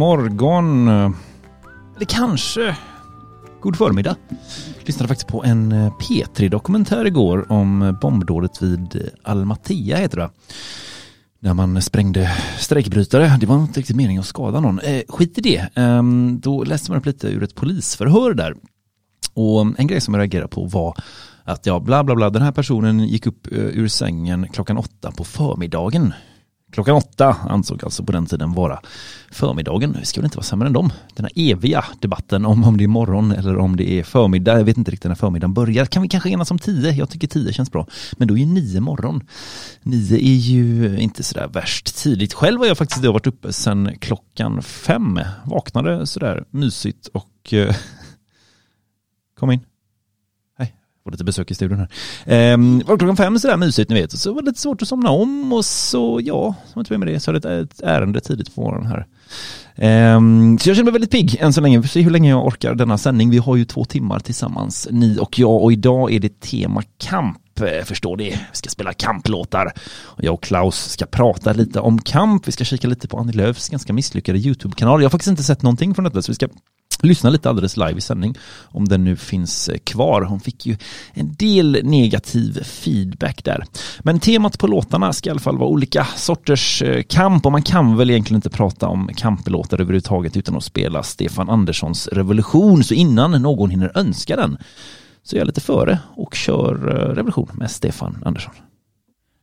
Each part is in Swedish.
Morgon. Eller kanske god förmiddag. Lyssnade faktiskt på en eh, P3-dokumentär igår om eh, bombdådet vid eh, Almatia heter det. När man sprängde strejkbrytare. Det var inte riktigt meningen att skada någon. Eh, skit i det. Eh, då läste man upp lite ur ett polisförhör där. Och mm, en grej som jag reagerade på var att ja, bla bla bla, den här personen gick upp ur sängen klockan åtta på förmiddagen. Klockan åtta ansåg alltså på den tiden vara förmiddagen. Vi ska väl inte vara sämre än dem. Den här eviga debatten om om det är morgon eller om det är förmiddag. Jag vet inte riktigt när förmiddagen börjar. Kan vi kanske enas om tio? Jag tycker tio känns bra. Men då är ju nio morgon. Nio är ju inte sådär värst tidigt. Själv har jag faktiskt varit uppe sedan klockan fem. Vaknade sådär mysigt och eh, kom in får lite besök i studion här. Ehm, var klockan fem sådär mysigt ni vet. Så var det lite svårt att somna om och så ja, som inte med det så hade jag ett ärende tidigt på morgonen här. Ehm, så jag känner mig väldigt pigg än så länge. Vi får se hur länge jag orkar denna sändning. Vi har ju två timmar tillsammans, ni och jag. Och idag är det tema kamp Eh, förstår ni. Vi ska spela kamplåtar. Jag och Klaus ska prata lite om kamp. Vi ska kika lite på Annie Lööfs ganska misslyckade YouTube-kanal. Jag har faktiskt inte sett någonting från detta så vi ska lyssna lite alldeles live i sändning om den nu finns eh, kvar. Hon fick ju en del negativ feedback där. Men temat på låtarna ska i alla fall vara olika sorters eh, kamp och man kan väl egentligen inte prata om kamplåtar överhuvudtaget utan att spela Stefan Anderssons revolution. Så innan någon hinner önska den så jag är jag lite före och kör eh, revolution med Stefan Andersson.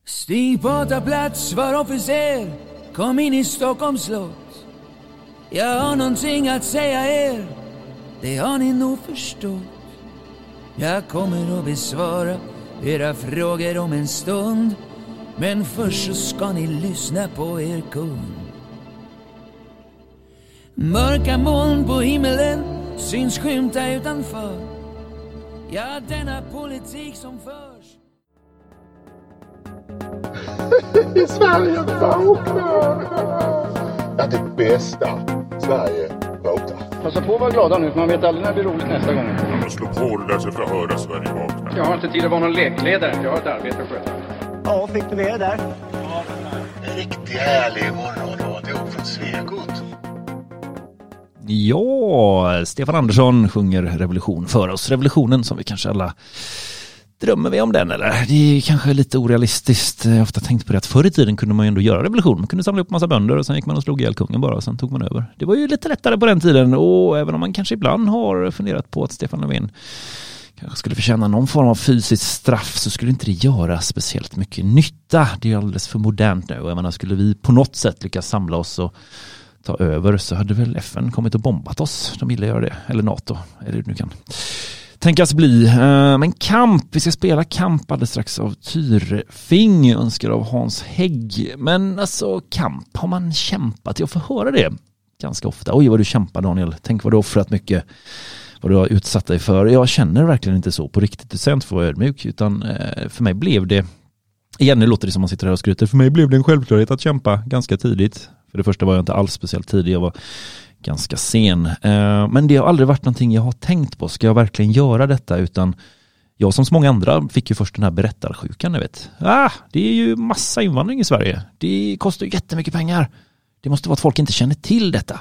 Stig på plats, var officer, kom in i Stockholms slott jag har någonting att säga er, det har ni nog förstått. Jag kommer att besvara era frågor om en stund. Men först så ska ni lyssna på er kung. Mörka moln på himmelen syns skymta utanför. Ja, denna politik som förs Sverige vaknar! Ja, det bästa Sverige vaknar. Passa på att vara glada nu, för man vet aldrig när det blir roligt nästa gång. Slå på för att höra Sverige vakna. Jag har inte tid att vara någon lekledare. Jag har ett arbete att sköta. Ja, fick du med det där? En riktigt härlig morgonradio Ja, Stefan Andersson sjunger Revolution för oss. Revolutionen som vi kanske alla Drömmer vi om den eller? Det är kanske lite orealistiskt. Jag har ofta tänkt på det att förr i tiden kunde man ju ändå göra revolution. Man kunde samla upp massa bönder och sen gick man och slog ihjäl kungen bara och sen tog man över. Det var ju lite lättare på den tiden och även om man kanske ibland har funderat på att Stefan Löfven kanske skulle förtjäna någon form av fysiskt straff så skulle inte det göra speciellt mycket nytta. Det är alldeles för modernt nu och jag menar skulle vi på något sätt lyckas samla oss och ta över så hade väl FN kommit och bombat oss. De ville göra det. Eller NATO, eller hur det nu kan tänkas bli. Eh, men kamp, vi ska spela kamp alldeles strax av Tyrfing, önskar av Hans Hägg. Men alltså kamp, har man kämpat? Jag får höra det ganska ofta. Oj vad du kämpar Daniel, tänk vad du har offrat mycket vad du har utsatt dig för. Jag känner verkligen inte så på riktigt, Du ska inte få vara ödmjuk, utan eh, för mig blev det, igen nu låter det som man sitter här och skryter, för mig blev det en självklarhet att kämpa ganska tidigt. För det första var jag inte alls speciellt tidig, jag var ganska sen. Eh, men det har aldrig varit någonting jag har tänkt på. Ska jag verkligen göra detta? Utan jag som så många andra fick ju först den här berättarsjukan, ni vet. Ah, det är ju massa invandring i Sverige. Det kostar ju jättemycket pengar. Det måste vara att folk inte känner till detta.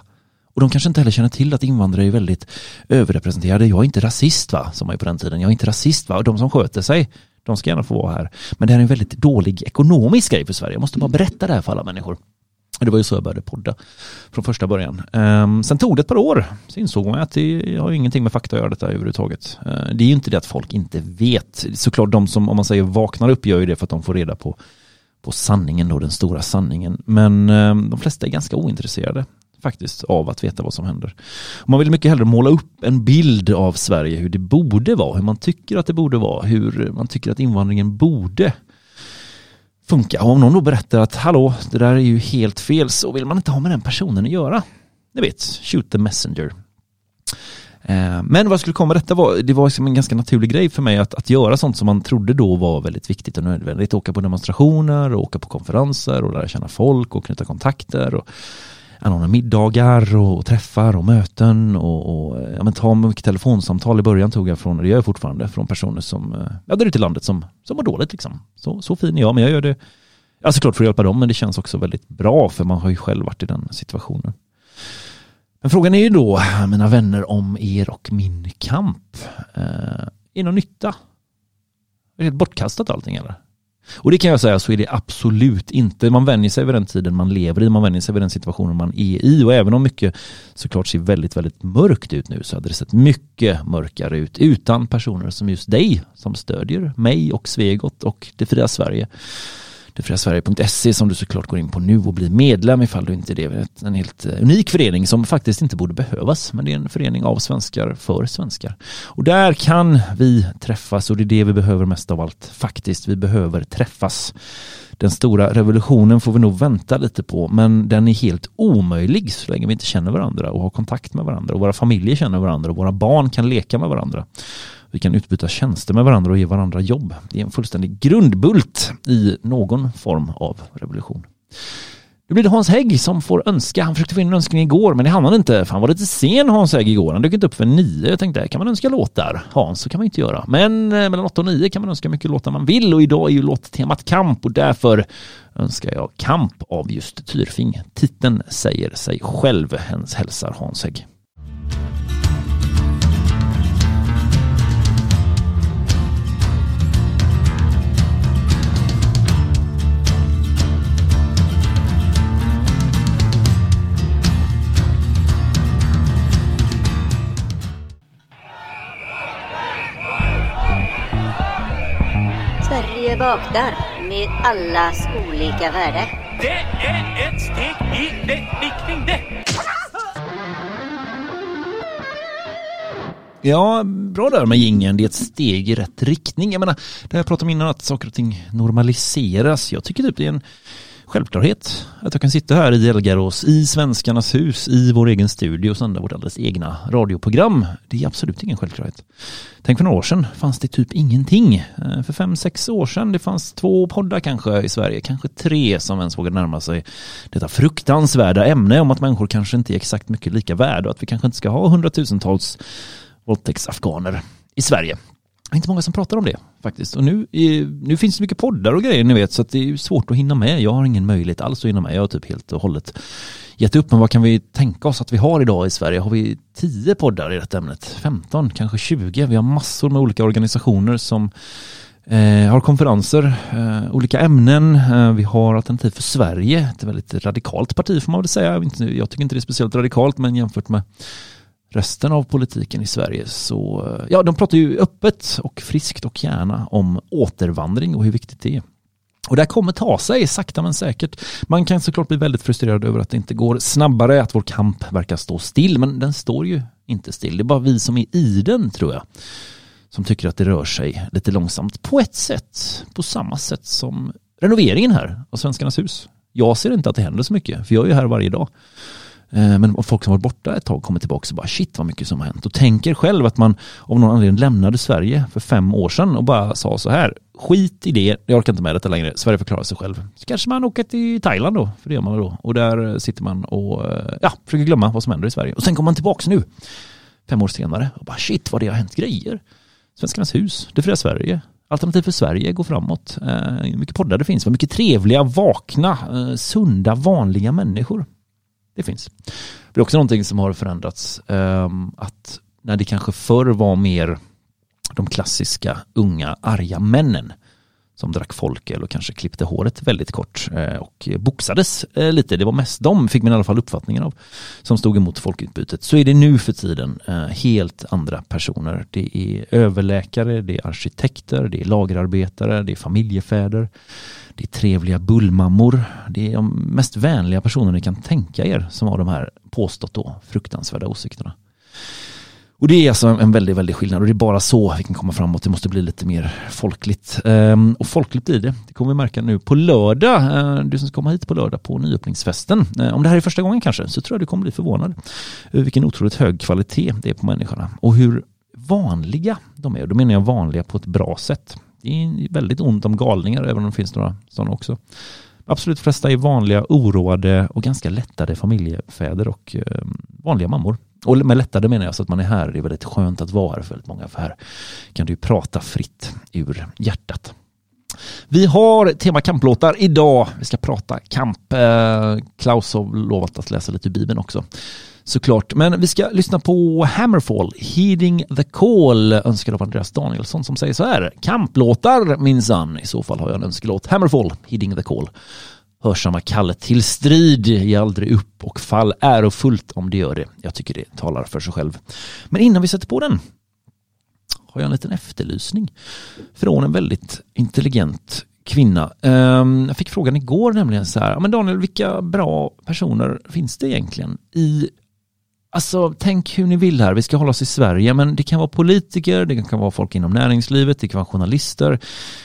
Och de kanske inte heller känner till att invandrare är väldigt överrepresenterade. Jag är inte rasist va, som man ju på den tiden. Jag är inte rasist va, och de som sköter sig, de ska gärna få vara här. Men det här är en väldigt dålig ekonomisk grej för Sverige. Jag måste bara berätta det här för alla människor. Det var ju så jag började podda från första början. Um, sen tog det ett par år. Så insåg man att det har ingenting med fakta att göra detta överhuvudtaget. Uh, det är ju inte det att folk inte vet. Såklart de som, om man säger vaknar upp, gör ju det för att de får reda på, på sanningen då, den stora sanningen. Men um, de flesta är ganska ointresserade faktiskt av att veta vad som händer. Man vill mycket hellre måla upp en bild av Sverige, hur det borde vara, hur man tycker att det borde vara, hur man tycker att invandringen borde funka. Och om någon då berättar att hallå, det där är ju helt fel så vill man inte ha med den personen att göra. Ni vet, shoot the messenger. Eh, men vad jag skulle komma detta var, det var liksom en ganska naturlig grej för mig att, att göra sånt som man trodde då var väldigt viktigt och nödvändigt. Åka på demonstrationer, och åka på konferenser och lära känna folk och knyta kontakter. Och anordna middagar och träffar och möten och, och eh, ja, men ta mycket telefonsamtal i början tog jag från, det gör jag fortfarande, från personer som, eh, ja där ute i landet som, som mår dåligt liksom. Så, så fin är jag, men jag gör det, ja såklart för att hjälpa dem, men det känns också väldigt bra för man har ju själv varit i den situationen. Men frågan är ju då, mina vänner, om er och min kamp. Eh, är det någon nytta? Är det helt bortkastat allting eller? Och det kan jag säga så är det absolut inte. Man vänjer sig vid den tiden man lever i, man vänjer sig vid den situationen man är i och även om mycket såklart ser väldigt, väldigt mörkt ut nu så hade det sett mycket mörkare ut utan personer som just dig som stödjer mig och Svegot och det fria Sverige detfriasverige.se som du såklart går in på nu och blir medlem ifall du inte är det. En helt eh, unik förening som faktiskt inte borde behövas men det är en förening av svenskar för svenskar. Och där kan vi träffas och det är det vi behöver mest av allt faktiskt. Vi behöver träffas. Den stora revolutionen får vi nog vänta lite på men den är helt omöjlig så länge vi inte känner varandra och har kontakt med varandra och våra familjer känner varandra och våra barn kan leka med varandra. Vi kan utbyta tjänster med varandra och ge varandra jobb. Det är en fullständig grundbult i någon form av revolution. Nu blir det Hans Hägg som får önska. Han försökte få in en önskning igår men det hann han inte. För han var lite sen Hans Hägg igår. Han dök inte upp för nio. Jag tänkte, kan man önska låtar? Hans, så kan man inte göra. Men eh, mellan åtta och nio kan man önska mycket låtar man vill och idag är ju låttemat kamp och därför önskar jag Kamp av just Tyrfing. Titeln säger sig själv. Hälsar Hans Hägg. Vaknar med allas olika värde. Det är ett steg i rätt riktning det. Ja, bra där med gingen. Det är ett steg i rätt riktning. Jag menar, det här jag pratade om innan att saker och ting normaliseras. Jag tycker typ det är en självklarhet att jag kan sitta här i Elgarås, i Svenskarnas hus, i vår egen studio och sända vårt alldeles egna radioprogram. Det är absolut ingen självklarhet. Tänk för några år sedan fanns det typ ingenting. Eh, för fem, sex år sedan det fanns två poddar kanske i Sverige, kanske tre som ens vågade närma sig detta fruktansvärda ämne om att människor kanske inte är exakt mycket lika värda och att vi kanske inte ska ha hundratusentals våldtäktsafghaner i Sverige. Det är inte många som pratar om det faktiskt. Och nu, nu finns det mycket poddar och grejer ni vet så att det är svårt att hinna med. Jag har ingen möjlighet alls att hinna med. Jag har typ helt och hållet gett upp. Men vad kan vi tänka oss att vi har idag i Sverige? Har vi tio poddar i detta ämnet? 15, kanske 20? Vi har massor med olika organisationer som eh, har konferenser, eh, olika ämnen. Eh, vi har Alternativ för Sverige, ett väldigt radikalt parti får man väl säga. Jag tycker inte det är speciellt radikalt men jämfört med resten av politiken i Sverige så, eh, ja de pratar ju öppet och friskt och gärna om återvandring och hur viktigt det är. Och det här kommer ta sig sakta men säkert. Man kan såklart bli väldigt frustrerad över att det inte går snabbare, att vår kamp verkar stå still, men den står ju inte still. Det är bara vi som är i den tror jag, som tycker att det rör sig lite långsamt. På ett sätt, på samma sätt som renoveringen här av Svenskarnas hus. Jag ser inte att det händer så mycket, för jag är ju här varje dag. Eh, men folk som varit borta ett tag kommer tillbaka och bara shit vad mycket som har hänt och tänker själv att man av någon anledning lämnade Sverige för fem år sedan och bara sa så här skit i det, jag orkar inte med detta längre, Sverige förklarar sig själv. Så kanske man åker till Thailand då, för det gör man då. Och där sitter man och eh, ja, försöker glömma vad som händer i Sverige. Och sen kommer man tillbaka nu, fem år senare och bara shit vad det har hänt grejer. Svenskarnas hus, Det fria Sverige, Alternativ för Sverige går framåt. Eh, mycket poddar det finns, vad mycket trevliga, vakna, eh, sunda, vanliga människor det finns. Det är också någonting som har förändrats. Ehm, att när det kanske förr var mer de klassiska unga arga männen som drack folköl och kanske klippte håret väldigt kort eh, och boxades eh, lite. Det var mest de, fick man i alla fall uppfattningen av, som stod emot folkutbytet. Så är det nu för tiden eh, helt andra personer. Det är överläkare, det är arkitekter, det är lagerarbetare, det är familjefäder, det är trevliga bullmammor. Det är de mest vänliga personer ni kan tänka er som har de här påstått då fruktansvärda åsikterna. Och det är alltså en väldigt, väldigt skillnad och det är bara så vi kan komma framåt. Det måste bli lite mer folkligt. Ehm, och folkligt blir det. Det kommer vi märka nu på lördag. Ehm, du som ska komma hit på lördag på nyöppningsfesten. Ehm, om det här är första gången kanske så tror jag du kommer bli förvånad. över Vilken otroligt hög kvalitet det är på människorna och hur vanliga de är. Och då menar jag vanliga på ett bra sätt. Det är väldigt ont om galningar även om det finns några sådana också. Absolut flesta är vanliga, oroade och ganska lättade familjefäder och ehm, vanliga mammor. Och med lättade menar jag så att man är här. Det är väldigt skönt att vara här för väldigt många. För här kan du prata fritt ur hjärtat. Vi har tema kamplåtar idag. Vi ska prata kamp. Eh, Klaus har lovat att läsa lite i Bibeln också såklart. Men vi ska lyssna på Hammerfall, Heeding the Call, önskad av Andreas Danielsson som säger så här. Kamplåtar minsann, i så fall har jag en önskelåt. Hammerfall, Heeding the Call. Hörsamma kallet till strid, ge aldrig upp och fall ärofullt om det gör det. Jag tycker det talar för sig själv. Men innan vi sätter på den har jag en liten efterlysning från en väldigt intelligent kvinna. Ehm, jag fick frågan igår nämligen så här, men Daniel vilka bra personer finns det egentligen i Alltså tänk hur ni vill här, vi ska hålla oss i Sverige men det kan vara politiker, det kan vara folk inom näringslivet, det kan vara journalister,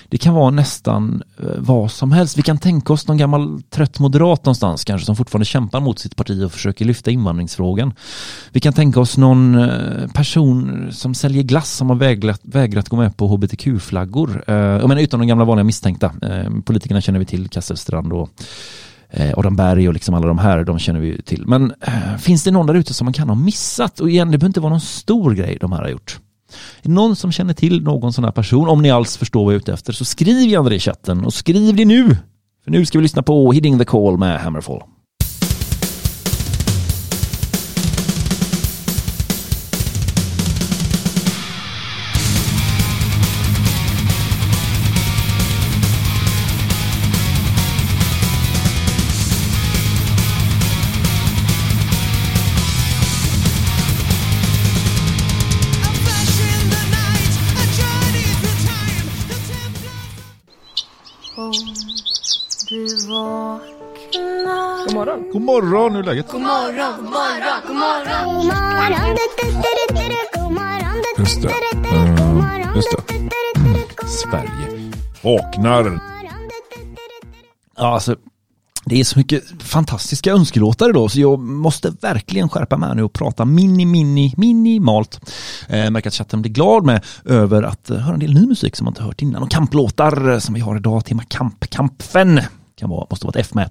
det kan vara nästan eh, vad som helst. Vi kan tänka oss någon gammal trött moderat någonstans kanske som fortfarande kämpar mot sitt parti och försöker lyfta invandringsfrågan. Vi kan tänka oss någon eh, person som säljer glass som har vägrat, vägrat gå med på hbtq-flaggor. Eh, utan de gamla vanliga misstänkta. Eh, Politikerna känner vi till, Kasselstrand och eh, Adam Berg och liksom alla de här, de känner vi ju till. Men eh, finns det någon där ute som man kan ha missat? Och igen, det behöver inte vara någon stor grej de här har gjort. Någon som känner till någon sån här person, om ni alls förstår vad jag är ute efter, så skriv gärna det i chatten och skriv det nu! För nu ska vi lyssna på Hitting the Call med Hammerfall. Morgon. Hur är läget? God morgon, god morgon, god morgon God morgon, god morgon, Just det. Mm, just det. Sverige vaknar. Ja, alltså, det är så mycket fantastiska önskelåtar idag så jag måste verkligen skärpa mig nu och prata mini, mini, minimalt. Eh, märker att chatten blir glad med över att eh, höra en del ny musik som man inte hört innan och kamplåtar eh, som vi har idag, tema kamp, kampen. Kan vara, måste vara ett F med.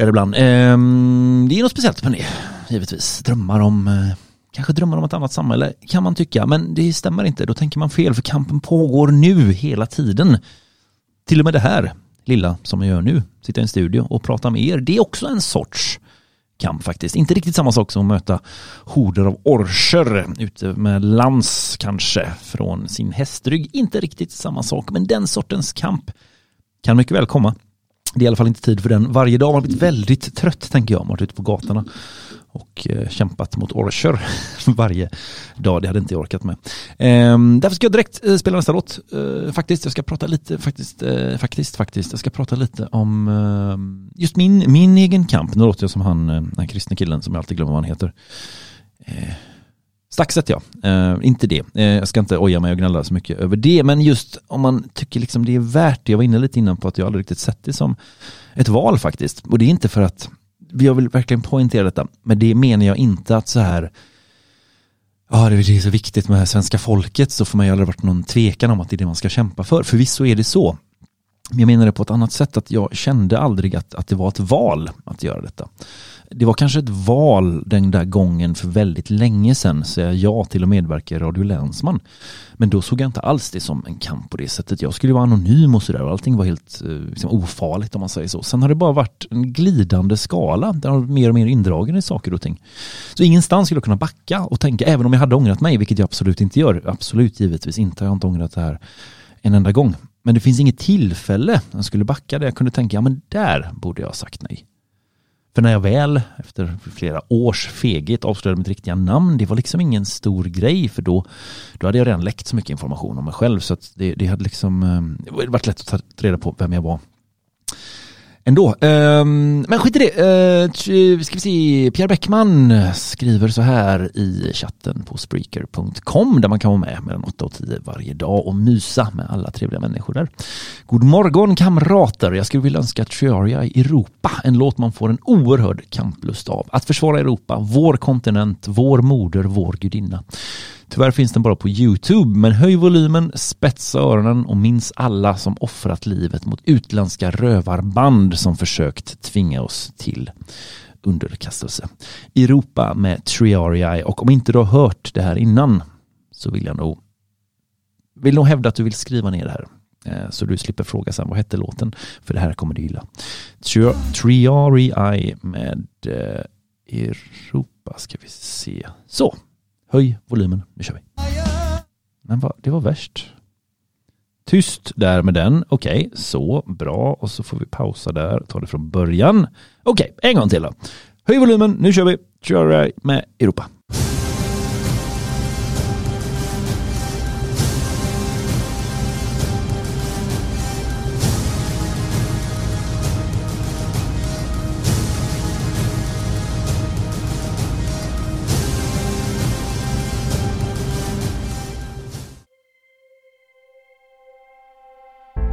Däribland. ibland. Ehm, det är något speciellt med det, givetvis. Drömmar om eh, Kanske drömmar om ett annat samhälle kan man tycka, men det stämmer inte. Då tänker man fel, för kampen pågår nu hela tiden. Till och med det här lilla som jag gör nu, sitta i en studio och prata med er, det är också en sorts kamp faktiskt. Inte riktigt samma sak som att möta horder av orcher ute med lans kanske från sin hästrygg. Inte riktigt samma sak, men den sortens kamp kan mycket väl komma. Det är i alla fall inte tid för den varje dag. Man blivit väldigt trött tänker jag. Man har varit ute på gatorna och eh, kämpat mot orcher varje dag. Det hade inte jag orkat med. Ehm, därför ska jag direkt eh, spela nästa låt. Eh, faktiskt, jag ska prata lite, faktiskt, eh, faktiskt, faktiskt, jag ska prata lite om eh, just min, min egen kamp. Nu låter jag som han, eh, den kristne killen som jag alltid glömmer vad han heter. Staxet ja, eh, inte det. Eh, jag ska inte oja mig och gnälla så mycket över det, men just om man tycker liksom det är värt det. Jag var inne lite innan på att jag aldrig riktigt sett det som ett val faktiskt. Och det är inte för att, jag vill verkligen poängtera detta, men det menar jag inte att så här Ja, det är så viktigt med svenska folket så får man ju aldrig varit någon tvekan om att det är det man ska kämpa för. Förvisso är det så. Men jag menar det på ett annat sätt att jag kände aldrig att, att det var ett val att göra detta. Det var kanske ett val den där gången för väldigt länge sedan säga ja till att medverka i Radio Länsman. Men då såg jag inte alls det som en kamp på det sättet. Jag skulle vara anonym och sådär och allting var helt eh, liksom, ofarligt om man säger så. Sen har det bara varit en glidande skala Den har mer och mer indragen i saker och ting. Så ingenstans skulle jag kunna backa och tänka, även om jag hade ångrat mig, vilket jag absolut inte gör. Absolut givetvis inte, jag har inte ångrat det här en enda gång. Men det finns inget tillfälle jag skulle backa där jag kunde tänka, ja men där borde jag ha sagt nej. För när jag väl efter flera års feghet avslöjade mitt riktiga namn, det var liksom ingen stor grej för då, då hade jag redan läckt så mycket information om mig själv så att det, det hade liksom eh, det varit lätt att ta reda på vem jag var ändå. Ehm, men skit i det. Uh, ska vi se. Pierre Bäckman skriver så här i chatten på Spreaker.com där man kan vara med mellan 8 och 10 varje dag och mysa med alla trevliga människor där. God morgon kamrater. Jag skulle vilja önska Triaria i Europa. En låt man får en oerhörd kamplust av. Att försvara Europa, vår kontinent, vår moder, vår gudinna. Tyvärr finns den bara på Youtube, men höj volymen, spetsa öronen och minns alla som offrat livet mot utländska rövarband som försökt tvinga oss till underkastelse. Europa med Triarii och om inte du har hört det här innan så vill jag nog vill nog hävda att du vill skriva ner det här eh, så du slipper fråga sen vad hette låten för det här kommer du gilla. Triarii med eh, Europa ska vi se? Så, höj volymen, nu kör vi. Men vad, det var värst. Tyst där med den. Okej, så bra. Och så får vi pausa där, ta det från början. Okej, en gång till då. Höj volymen, nu kör vi. Kör med Europa.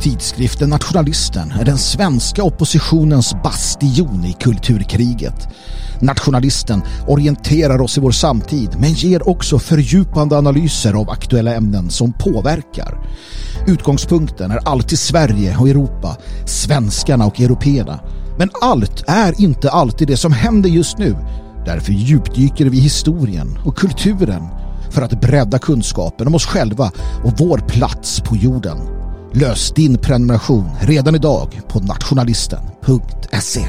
Tidskriften Nationalisten är den svenska oppositionens bastion i kulturkriget. Nationalisten orienterar oss i vår samtid men ger också fördjupande analyser av aktuella ämnen som påverkar. Utgångspunkten är alltid Sverige och Europa, svenskarna och européerna. Men allt är inte alltid det som händer just nu. Därför djupdyker vi i historien och kulturen för att bredda kunskapen om oss själva och vår plats på jorden. Lös din prenumeration redan idag på nationalisten.se.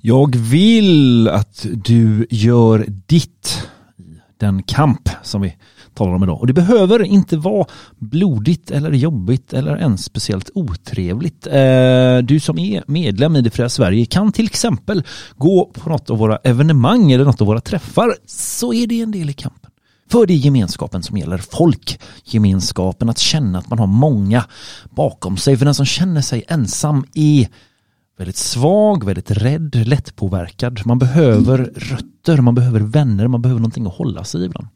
Jag vill att du gör ditt i den kamp som vi talar om idag. Och det behöver inte vara blodigt eller jobbigt eller ens speciellt otrevligt. Eh, du som är medlem i Det fria Sverige kan till exempel gå på något av våra evenemang eller något av våra träffar så är det en del i kampen. För det är gemenskapen som gäller. Folkgemenskapen, att känna att man har många bakom sig. För den som känner sig ensam är väldigt svag, väldigt rädd, lättpåverkad. Man behöver rötter, man behöver vänner, man behöver någonting att hålla sig i ibland.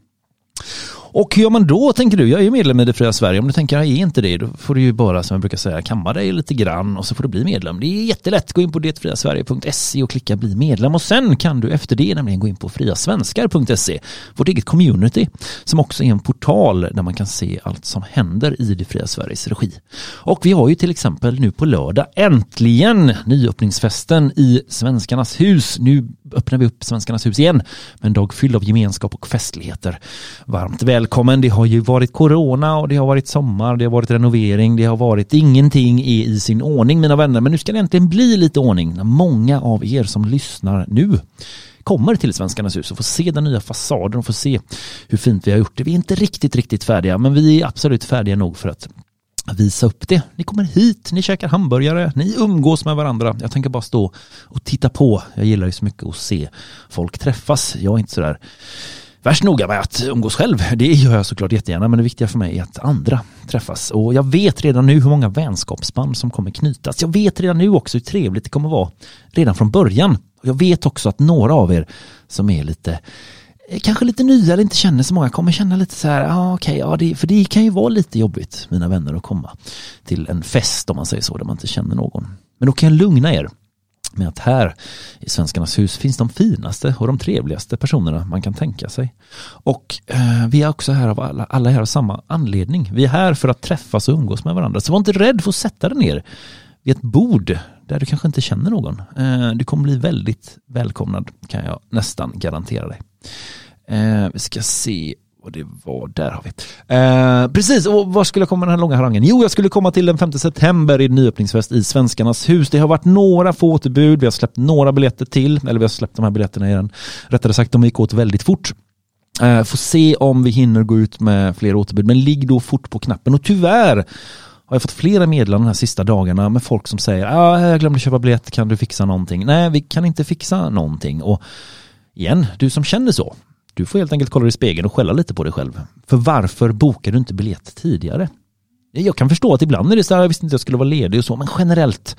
Och hur gör man då tänker du? Jag är ju medlem i Det fria Sverige. Om du tänker jag är inte det, då får du ju bara som jag brukar säga kamma dig lite grann och så får du bli medlem. Det är jättelätt. Gå in på detfriasverige.se och klicka bli medlem och sen kan du efter det nämligen gå in på friasvenskar.se, vårt eget community som också är en portal där man kan se allt som händer i Det fria Sveriges regi. Och vi har ju till exempel nu på lördag äntligen nyöppningsfesten i Svenskarnas hus. Nu öppnar vi upp Svenskarnas hus igen med en dag fylld av gemenskap och festligheter. Varmt välkommen. Det har ju varit corona och det har varit sommar, det har varit renovering, det har varit ingenting är i sin ordning mina vänner. Men nu ska det äntligen bli lite ordning när många av er som lyssnar nu kommer till Svenskarnas hus och får se den nya fasaden och får se hur fint vi har gjort det. Vi är inte riktigt, riktigt färdiga, men vi är absolut färdiga nog för att visa upp det. Ni kommer hit, ni käkar hamburgare, ni umgås med varandra. Jag tänker bara stå och titta på. Jag gillar ju så mycket att se folk träffas. Jag är inte sådär värst noga med att umgås själv. Det gör jag såklart jättegärna, men det viktiga för mig är att andra träffas. Och jag vet redan nu hur många vänskapsband som kommer knytas. Jag vet redan nu också hur trevligt det kommer vara redan från början. Jag vet också att några av er som är lite Eh, kanske lite nya eller inte känner så många kommer känna lite så här, ah, okej, okay, ja, det, för det kan ju vara lite jobbigt, mina vänner, att komma till en fest om man säger så, där man inte känner någon. Men då kan jag lugna er med att här i Svenskarnas hus finns de finaste och de trevligaste personerna man kan tänka sig. Och eh, vi är också här av alla, alla här av samma anledning. Vi är här för att träffas och umgås med varandra. Så var inte rädd för att sätta dig ner vid ett bord där du kanske inte känner någon. Eh, du kommer bli väldigt välkomnad kan jag nästan garantera dig. Eh, vi ska se vad det var, där har vi. Eh, precis, och var skulle jag komma den här långa harangen? Jo, jag skulle komma till den 5 september i nyöppningsfest i Svenskarnas hus. Det har varit några få återbud, vi har släppt några biljetter till, eller vi har släppt de här biljetterna igen. Rättare sagt, de gick åt väldigt fort. Eh, får se om vi hinner gå ut med fler återbud, men ligg då fort på knappen. Och tyvärr har jag fått flera meddelanden de här sista dagarna med folk som säger ah, jag glömde köpa biljett, kan du fixa någonting? Nej, vi kan inte fixa någonting. Och igen, du som känner så, du får helt enkelt kolla dig i spegeln och skälla lite på dig själv. För varför bokar du inte biljett tidigare? Jag kan förstå att ibland är det så här, jag visste inte att jag skulle vara ledig och så, men generellt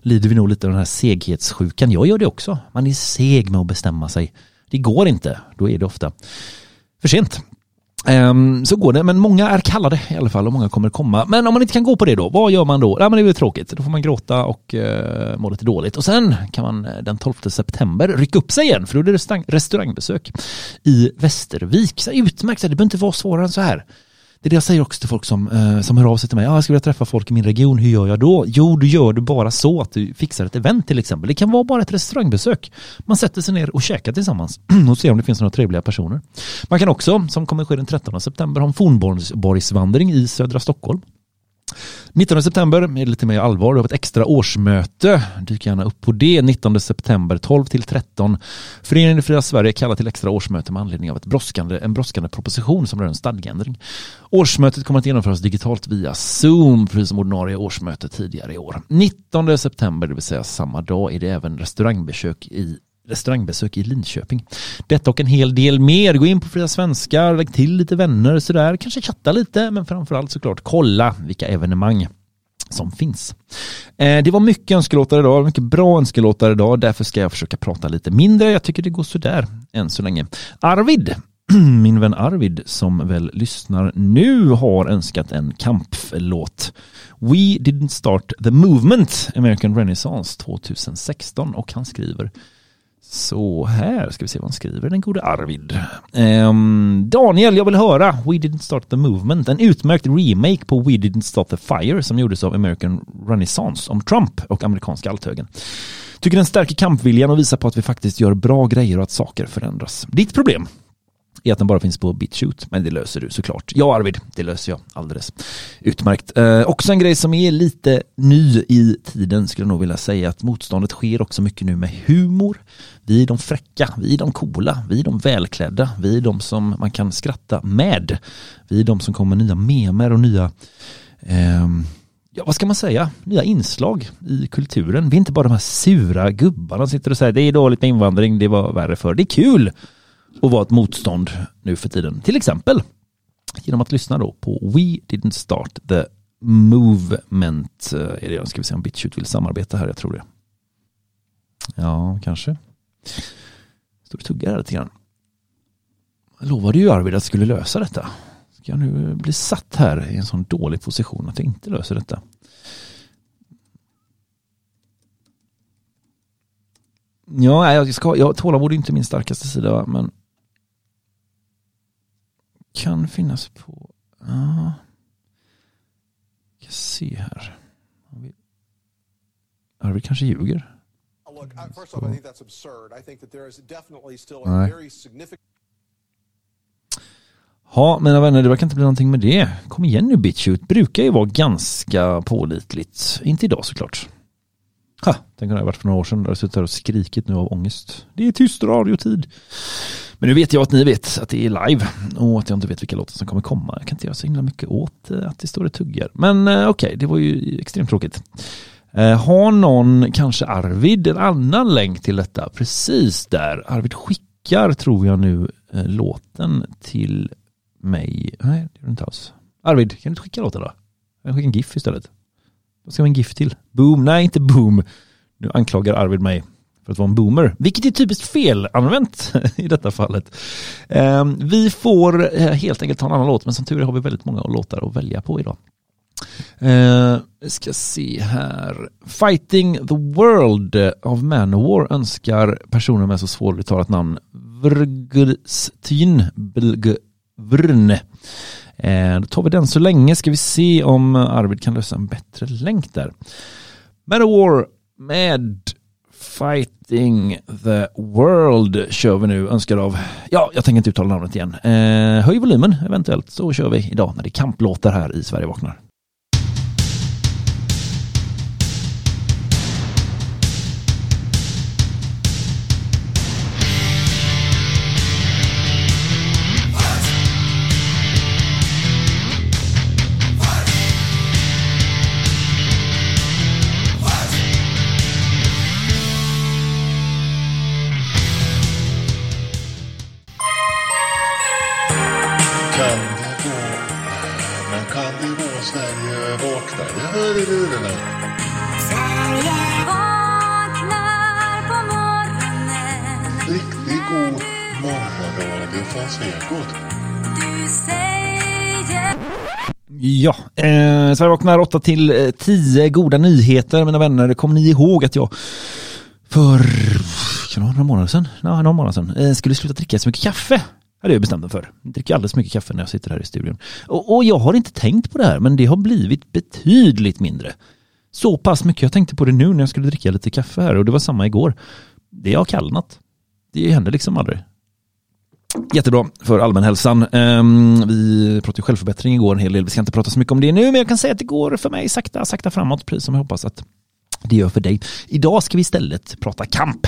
lider vi nog lite av den här seghetssjukan. Jag gör det också. Man är seg med att bestämma sig. Det går inte, då är det ofta för sent. Um, så går det, men många är kallade i alla fall och många kommer komma. Men om man inte kan gå på det då, vad gör man då? Nej men det är väl tråkigt, då får man gråta och uh, må lite dåligt. Och sen kan man eh, den 12 september rycka upp sig igen, för då är det restaurang, restaurangbesök i Västervik. Så utmärkt, det behöver inte vara svårare än så här. Det är det jag säger också till folk som, eh, som hör av sig till mig. Ah, jag skulle vilja träffa folk i min region, hur gör jag då? Jo, du gör det bara så att du fixar ett event till exempel. Det kan vara bara ett restaurangbesök. Man sätter sig ner och käkar tillsammans och ser om det finns några trevliga personer. Man kan också, som kommer ske den 13 september, ha en fornborgsvandring i södra Stockholm. 19 september är det lite mer allvar. Vi har ett extra årsmöte. Dyk gärna upp på det. 19 september 12 till 13. Föreningen i Fria Sverige kallar till extra årsmöte med anledning av ett brådskande, en brådskande proposition som rör en stadgeändring. Årsmötet kommer att genomföras digitalt via Zoom, precis som ordinarie årsmöte tidigare i år. 19 september, det vill säga samma dag, är det även restaurangbesök i restaurangbesök i Linköping. Detta och en hel del mer. Gå in på Fria Svenskar, lägg till lite vänner sådär, kanske chatta lite, men framförallt såklart kolla vilka evenemang som finns. Eh, det var mycket önskelåtar idag, mycket bra önskelåtar idag, därför ska jag försöka prata lite mindre. Jag tycker det går sådär än så länge. Arvid, min vän Arvid som väl lyssnar nu har önskat en kamplåt. We didn't start the movement, American Renaissance 2016 och han skriver så här ska vi se vad han skriver, den gode Arvid. Um, Daniel, jag vill höra We Didn't Start The Movement, en utmärkt remake på We Didn't Start The Fire som gjordes av American Renaissance om Trump och amerikanska althögen. Tycker den stärker kampviljan och visar på att vi faktiskt gör bra grejer och att saker förändras. Ditt problem är att den bara finns på BitChute, men det löser du såklart. Ja Arvid, det löser jag alldeles utmärkt. Eh, också en grej som är lite ny i tiden skulle jag nog vilja säga att motståndet sker också mycket nu med humor. Vi är de fräcka, vi är de coola, vi är de välklädda, vi är de som man kan skratta med. Vi är de som kommer med nya memer och nya eh, ja, vad ska man säga, nya inslag i kulturen. Vi är inte bara de här sura gubbarna som sitter och säger det är dåligt med invandring, det var värre för. Det är kul och vara ett motstånd nu för tiden. Till exempel genom att lyssna då på We Didn't Start The Movement. Eh, är det, ska vi se om BitChute vill samarbeta här, jag tror det. Ja, kanske. Står och tuggar här lite grann. Jag lovade ju Arvid att jag skulle lösa detta. Ska jag nu bli satt här i en sån dålig position att jag inte löser detta? Ja, jag ska, jag, tålamod är inte min starkaste sida, men kan finnas på... Ja. Jag se här. Arvid kanske ljuger. Ja, mina vänner, det verkar inte bli någonting med det. Kom igen nu BitChute, brukar ju vara ganska pålitligt. Inte idag såklart. Ha, tänk om det hade varit för några år sedan, där jag suttit här och skrikit nu av ångest. Det är tyst radiotid. Men nu vet jag att ni vet att det är live och att jag inte vet vilka låtar som kommer komma. Jag kan inte göra så himla mycket åt eh, att det står och tuggar. Men eh, okej, okay, det var ju extremt tråkigt. Eh, har någon, kanske Arvid, en annan länk till detta? Precis där. Arvid skickar, tror jag nu, låten till mig. Nej, det gör du inte alls. Arvid, kan du inte skicka låten då? Jag skickar en GIF istället. Vad ska man en GIF till? Boom? Nej, inte boom. Nu anklagar Arvid mig för att vara en boomer, vilket är typiskt felanvänt i detta fallet. Ehm, vi får eh, helt enkelt ta en annan låt, men som tur är har vi väldigt många låtar att välja på idag. Ehm, vi ska se här. Fighting the World av Manowar önskar personer med så svåruttalat namn Vrgstyn Vrne. Ehm, då tar vi den så länge. Ska vi se om Arvid kan lösa en bättre länk där. Manowar med Fighting the World kör vi nu, önskar av, ja, jag tänker inte uttala namnet igen. Eh, höj volymen eventuellt så kör vi idag när det är kamplåtar här i Sverige vaknar. Eh, Sverige vaknar 8 till eh, 10 goda nyheter mina vänner. Kommer ni ihåg att jag för kan det några månader sedan, ja, några månader sedan eh, skulle sluta dricka så mycket kaffe? hade jag bestämt mig för. Jag dricker alldeles mycket kaffe när jag sitter här i studion. Och, och, jag har inte tänkt på det här, men det har blivit betydligt mindre. Så pass mycket. Jag tänkte på det nu när jag skulle dricka lite kaffe här och det var samma igår. Det har kallnat. Det händer liksom aldrig. Jättebra för allmänhälsan. Um, vi pratade självförbättring igår en hel del. Vi ska inte prata så mycket om det nu, men jag kan säga att det går för mig sakta, sakta framåt, precis som jag hoppas att det gör för dig. Idag ska vi istället prata kamp.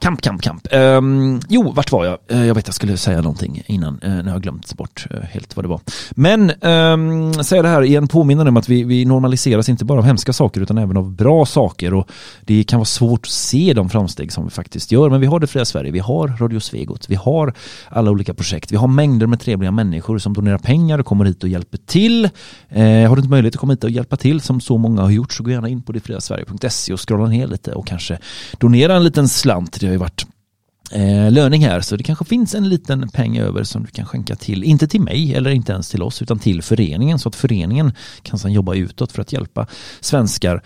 Kamp, kamp, kamp. Um, jo, vart var jag? Uh, jag vet jag skulle säga någonting innan. Uh, nu har jag glömt bort uh, helt vad det var. Men ehm, um, säga det här igen, påminner om att vi, vi normaliseras inte bara av hemska saker utan även av bra saker. Och det kan vara svårt att se de framsteg som vi faktiskt gör. Men vi har det fria Sverige, vi har Radio Svegot, vi har alla olika projekt, vi har mängder med trevliga människor som donerar pengar och kommer hit och hjälper till. har du inte möjlighet att komma hit och hjälpa till som så många har gjort så gå gärna in på detfriasverige.se och scrolla ner lite och kanske donera en liten slant till har ju varit eh, löning här så det kanske finns en liten peng över som du kan skänka till, inte till mig eller inte ens till oss utan till föreningen så att föreningen kan sedan jobba utåt för att hjälpa svenskar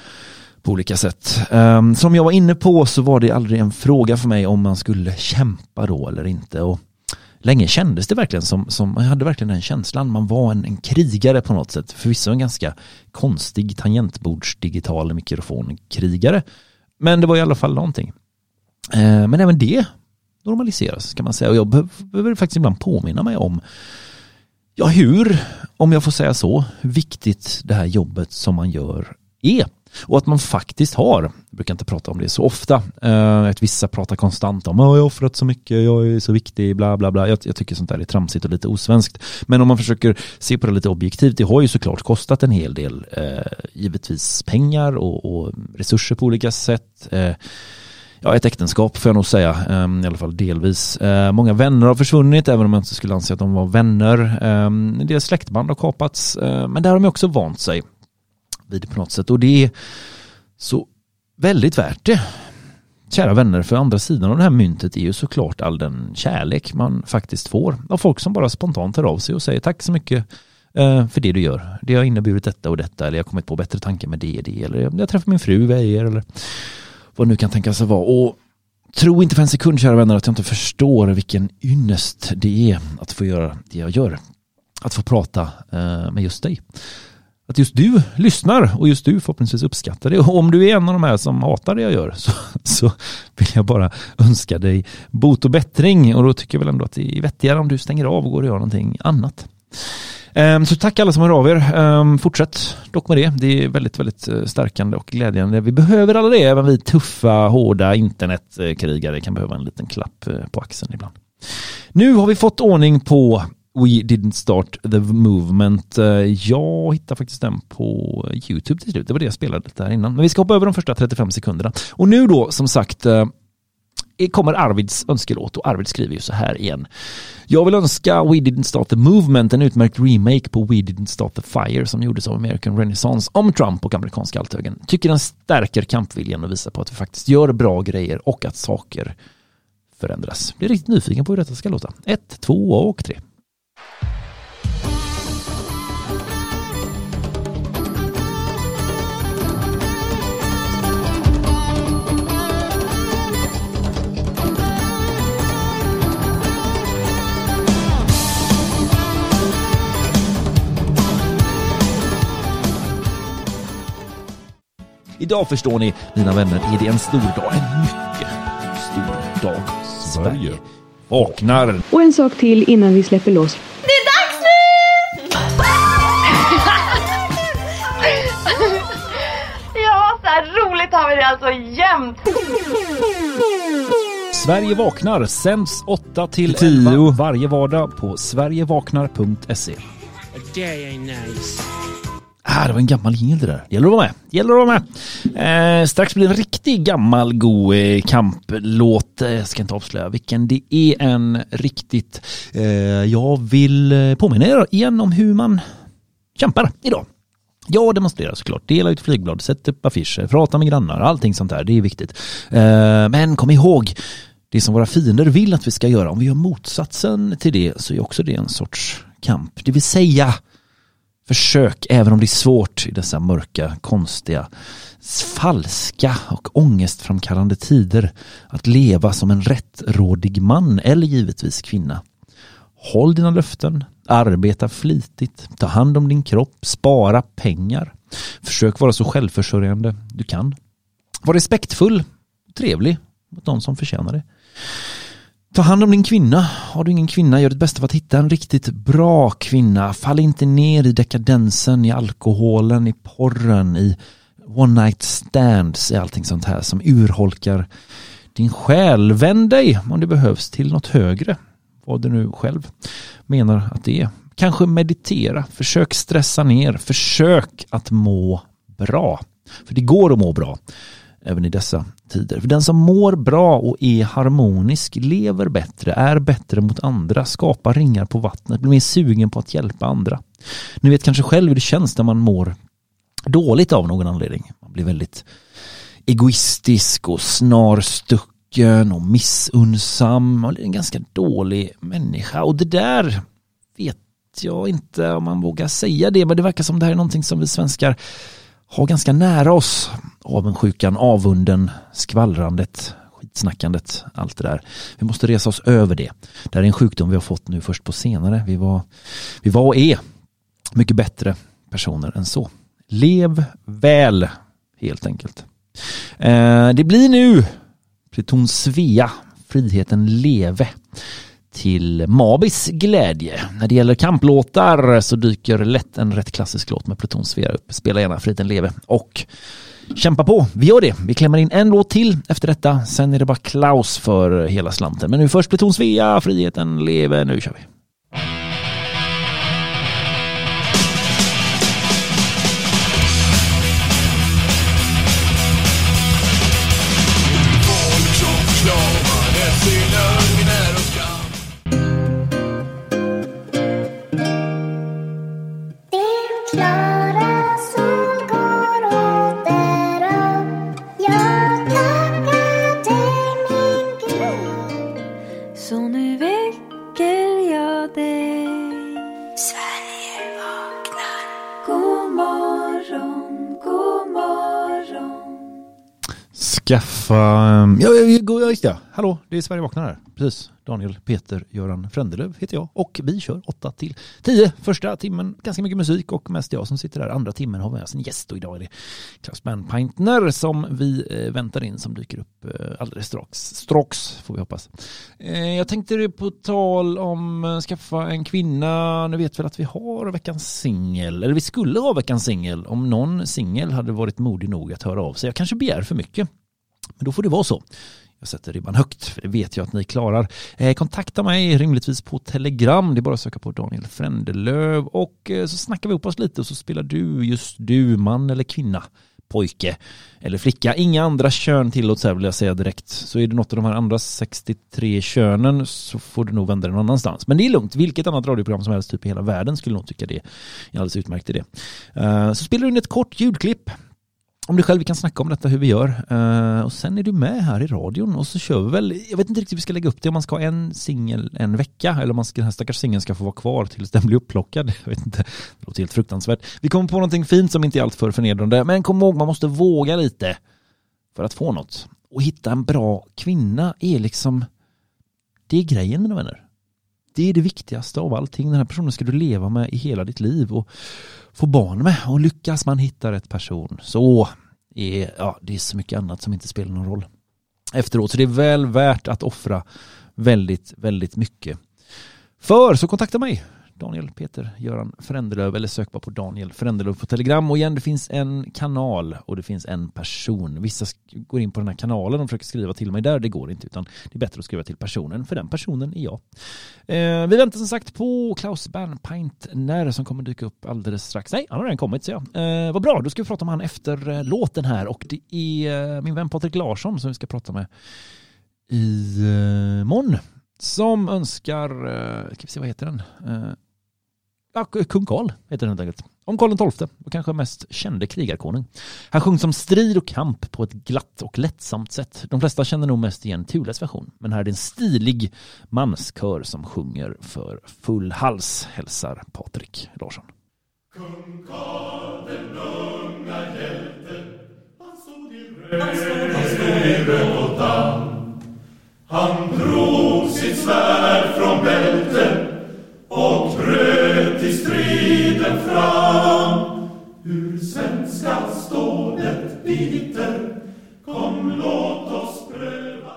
på olika sätt. Um, som jag var inne på så var det aldrig en fråga för mig om man skulle kämpa då eller inte. Och länge kändes det verkligen som, som man hade verkligen den känslan. Man var en, en krigare på något sätt. Förvisso en ganska konstig tangentbordsdigital mikrofonkrigare. Men det var i alla fall någonting. Eh, men även det normaliseras kan man säga och jag behöver faktiskt ibland påminna mig om ja, hur, om jag får säga så, viktigt det här jobbet som man gör är. Och att man faktiskt har, jag brukar inte prata om det så ofta, eh, att vissa pratar konstant om att jag har offrat så mycket, jag är så viktig, bla bla bla. Jag, jag, tycker sånt där är tramsigt och lite osvenskt. Men om man försöker se på det lite objektivt, det har ju såklart kostat en hel del, eh, givetvis pengar och, och, resurser på olika sätt. Eh, ja, ett äktenskap får jag nog säga, ehm, i alla fall delvis. Eh, många vänner har försvunnit, även om jag inte skulle anse att de var vänner. Ehm, deras släktband har kapats, eh, men där har de också vant sig vid på något sätt. Och det är så väldigt värt det. Kära vänner, för andra sidan av det här myntet är ju såklart all den kärlek man faktiskt får av folk som bara spontant hör av sig och säger tack så mycket eh, för det du gör. Det har inneburit detta och detta eller jag har kommit på bättre tankar med det och det eller jag träffar min fru vid er eller vad nu kan tänkas vara. Och tro inte för en sekund kära vänner att jag inte förstår vilken ynnest det är att få göra det jag gör. Att få prata eh, med just dig. Att just du lyssnar och just du förhoppningsvis uppskattar det. Och om du är en av de här som hatar det jag gör så, så vill jag bara önska dig bot och bättring. Och då tycker jag väl ändå att det är vettigare om du stänger av och går och gör någonting annat. Ehm, så tack alla som hör av er. Ehm, fortsätt dock med det. Det är väldigt, väldigt eh, stärkande och glädjande. Vi behöver alla det. Även vi tuffa, hårda internetkrigare kan behöva en liten klapp eh, på axeln ibland. Nu har vi fått ordning på We didn't start the movement. Eh, jag hittade faktiskt den på YouTube till slut. Det var det jag spelade där innan. Men vi ska hoppa över de första 35 sekunderna. Och nu då som sagt Eh, kommer Arvids önskelåt och Arvid skriver ju så här igen. Jag vill önska We Didn't Start the Movement en utmärkt remake på We Didn't Start the Fire som gjordes av American Renaissance om Trump och amerikanska althögern. Tycker den stärker kampviljan och visar på att vi faktiskt gör bra grejer och att saker förändras. Jag är riktigt nyfiken på hur detta ska låta. Ett, två och tre. Idag förstår ni, mina vänner, är det en stor dag. En mycket stor dag. Sverige vaknar. Och en sak till innan vi släpper loss. Det är dags nu! ja, så här roligt har vi det alltså jämt. Sverige vaknar sänds 8 till 10 varje vardag på sverigevaknar.se. Det är nice. Ah, det var en gammal jingel det där. Gäller att vara med. Gäller att vara med. Eh, strax blir det en riktig gammal god eh, kamplåt. Eh, jag ska inte avslöja vilken det är en riktigt. Eh, jag vill eh, påminna er igen om hur man kämpar idag. Jag demonstrerar såklart, dela ut flygblad, sätt upp affischer, prata med grannar, allting sånt där, det är viktigt. Eh, men kom ihåg, det som våra fiender vill att vi ska göra, om vi gör motsatsen till det så är också det en sorts kamp. Det vill säga, Försök, även om det är svårt i dessa mörka, konstiga, falska och ångestframkallande tider, att leva som en rättrådig man eller givetvis kvinna. Håll dina löften, arbeta flitigt, ta hand om din kropp, spara pengar. Försök vara så självförsörjande du kan. Var respektfull, trevlig mot de som förtjänar det. Ta hand om din kvinna. Har du ingen kvinna, gör ditt bästa för att hitta en riktigt bra kvinna. Fall inte ner i dekadensen, i alkoholen, i porren, i one night stands, i allting sånt här som urholkar din själ. Vänd dig om det behövs till något högre. Vad du nu själv menar att det är. Kanske meditera, försök stressa ner, försök att må bra. För det går att må bra även i dessa tider. För den som mår bra och är harmonisk lever bättre, är bättre mot andra, skapar ringar på vattnet, blir mer sugen på att hjälpa andra. Ni vet kanske själv hur det känns när man mår dåligt av någon anledning. Man blir väldigt egoistisk och snarstucken och missunnsam. Man blir en ganska dålig människa och det där vet jag inte om man vågar säga det men det verkar som det här är någonting som vi svenskar har ganska nära oss. Avundsjukan, avunden, skvallrandet, skitsnackandet, allt det där. Vi måste resa oss över det. Det här är en sjukdom vi har fått nu först på senare. Vi var, vi var och är mycket bättre personer än så. Lev väl, helt enkelt. Eh, det blir nu Pluton Svea, Friheten leve till Mabis glädje. När det gäller kamplåtar så dyker lätt en rätt klassisk låt med Pluton Svea upp. Spela gärna Friheten leve och kämpa på. Vi gör det. Vi klämmer in en låt till efter detta. Sen är det bara Klaus för hela slanten. Men nu först Pluton Svea, Friheten leve. Nu kör vi. Skaffa... Ehm, ja, ja, just det. Hallå, det är Sverige vaknar här. Precis. Daniel Peter Göran Frändelöv heter jag och vi kör 8 till 10. Första timmen ganska mycket musik och mest jag som sitter där. Andra timmen har vi med oss en gäst och idag är det Klaus Bernpaintner som vi eh, väntar in som dyker upp eh, alldeles strax. Strax får vi hoppas. Eh, jag tänkte det på tal om skaffa en kvinna. Nu vet väl att vi har veckans singel, eller vi skulle ha veckans singel om någon singel hade varit modig nog att höra av sig. Jag kanske begär för mycket. Men då får det vara så. Jag sätter ribban högt, för det vet jag att ni klarar. Eh, kontakta mig rimligtvis på Telegram. Det är bara att söka på Daniel Frändelöv och eh, så snackar vi upp oss lite och så spelar du, just du, man eller kvinna, pojke eller flicka. Inga andra kön tillåts här vill jag säga direkt. Så är det något av de här andra 63 könen så får du nog vända dig någon annanstans. Men det är lugnt. Vilket annat radioprogram som helst typ i hela världen skulle nog tycka det är alldeles utmärkt idé. det. Eh, så spelar du in ett kort ljudklipp om dig själv, vi kan snacka om detta hur vi gör. Uh, och sen är du med här i radion och så kör vi väl, jag vet inte riktigt hur vi ska lägga upp det, om man ska ha en singel en vecka eller om man ska, den här stackars singeln ska få vara kvar tills den blir upplockad. Jag vet inte, det låter helt fruktansvärt. Vi kommer på någonting fint som inte är alltför förnedrande, men kom ihåg, man måste våga lite för att få något. Och hitta en bra kvinna är liksom, det är grejen mina vänner. Det är det viktigaste av allting. Den här personen ska du leva med i hela ditt liv och få barn med. Och lyckas man hitta rätt person så är ja, det är så mycket annat som inte spelar någon roll efteråt. Så det är väl värt att offra väldigt, väldigt mycket. För så kontakta mig. Daniel Peter Göran Frändelöv eller sök bara på Daniel Frändelöv på Telegram och igen det finns en kanal och det finns en person. Vissa går in på den här kanalen och försöker skriva till mig där, det går inte utan det är bättre att skriva till personen för den personen är jag. Eh, vi väntar som sagt på Klaus Bernpaintner som kommer dyka upp alldeles strax. Nej, han har redan kommit ser jag. Eh, vad bra, då ska vi prata om han efter eh, låten här och det är eh, min vän Patrik Larsson som vi ska prata med i eh, morgon som önskar, eh, ska vi se vad heter den? Ja, Kung Karl heter den helt enkelt. Om Karl XII och kanske mest kände krigarkonung. Han sjungs om strid och kamp på ett glatt och lättsamt sätt. De flesta känner nog mest igen Thules version, men här är det en stilig manskör som sjunger för full hals, hälsar Patrik Larsson. Kung Karl den unga hjälten Han stod i röd, han stod i röd och damm Han drog sitt svärd från bälten och bröt i striden fram. Ur svenska stålet biter, kom låt oss pröva.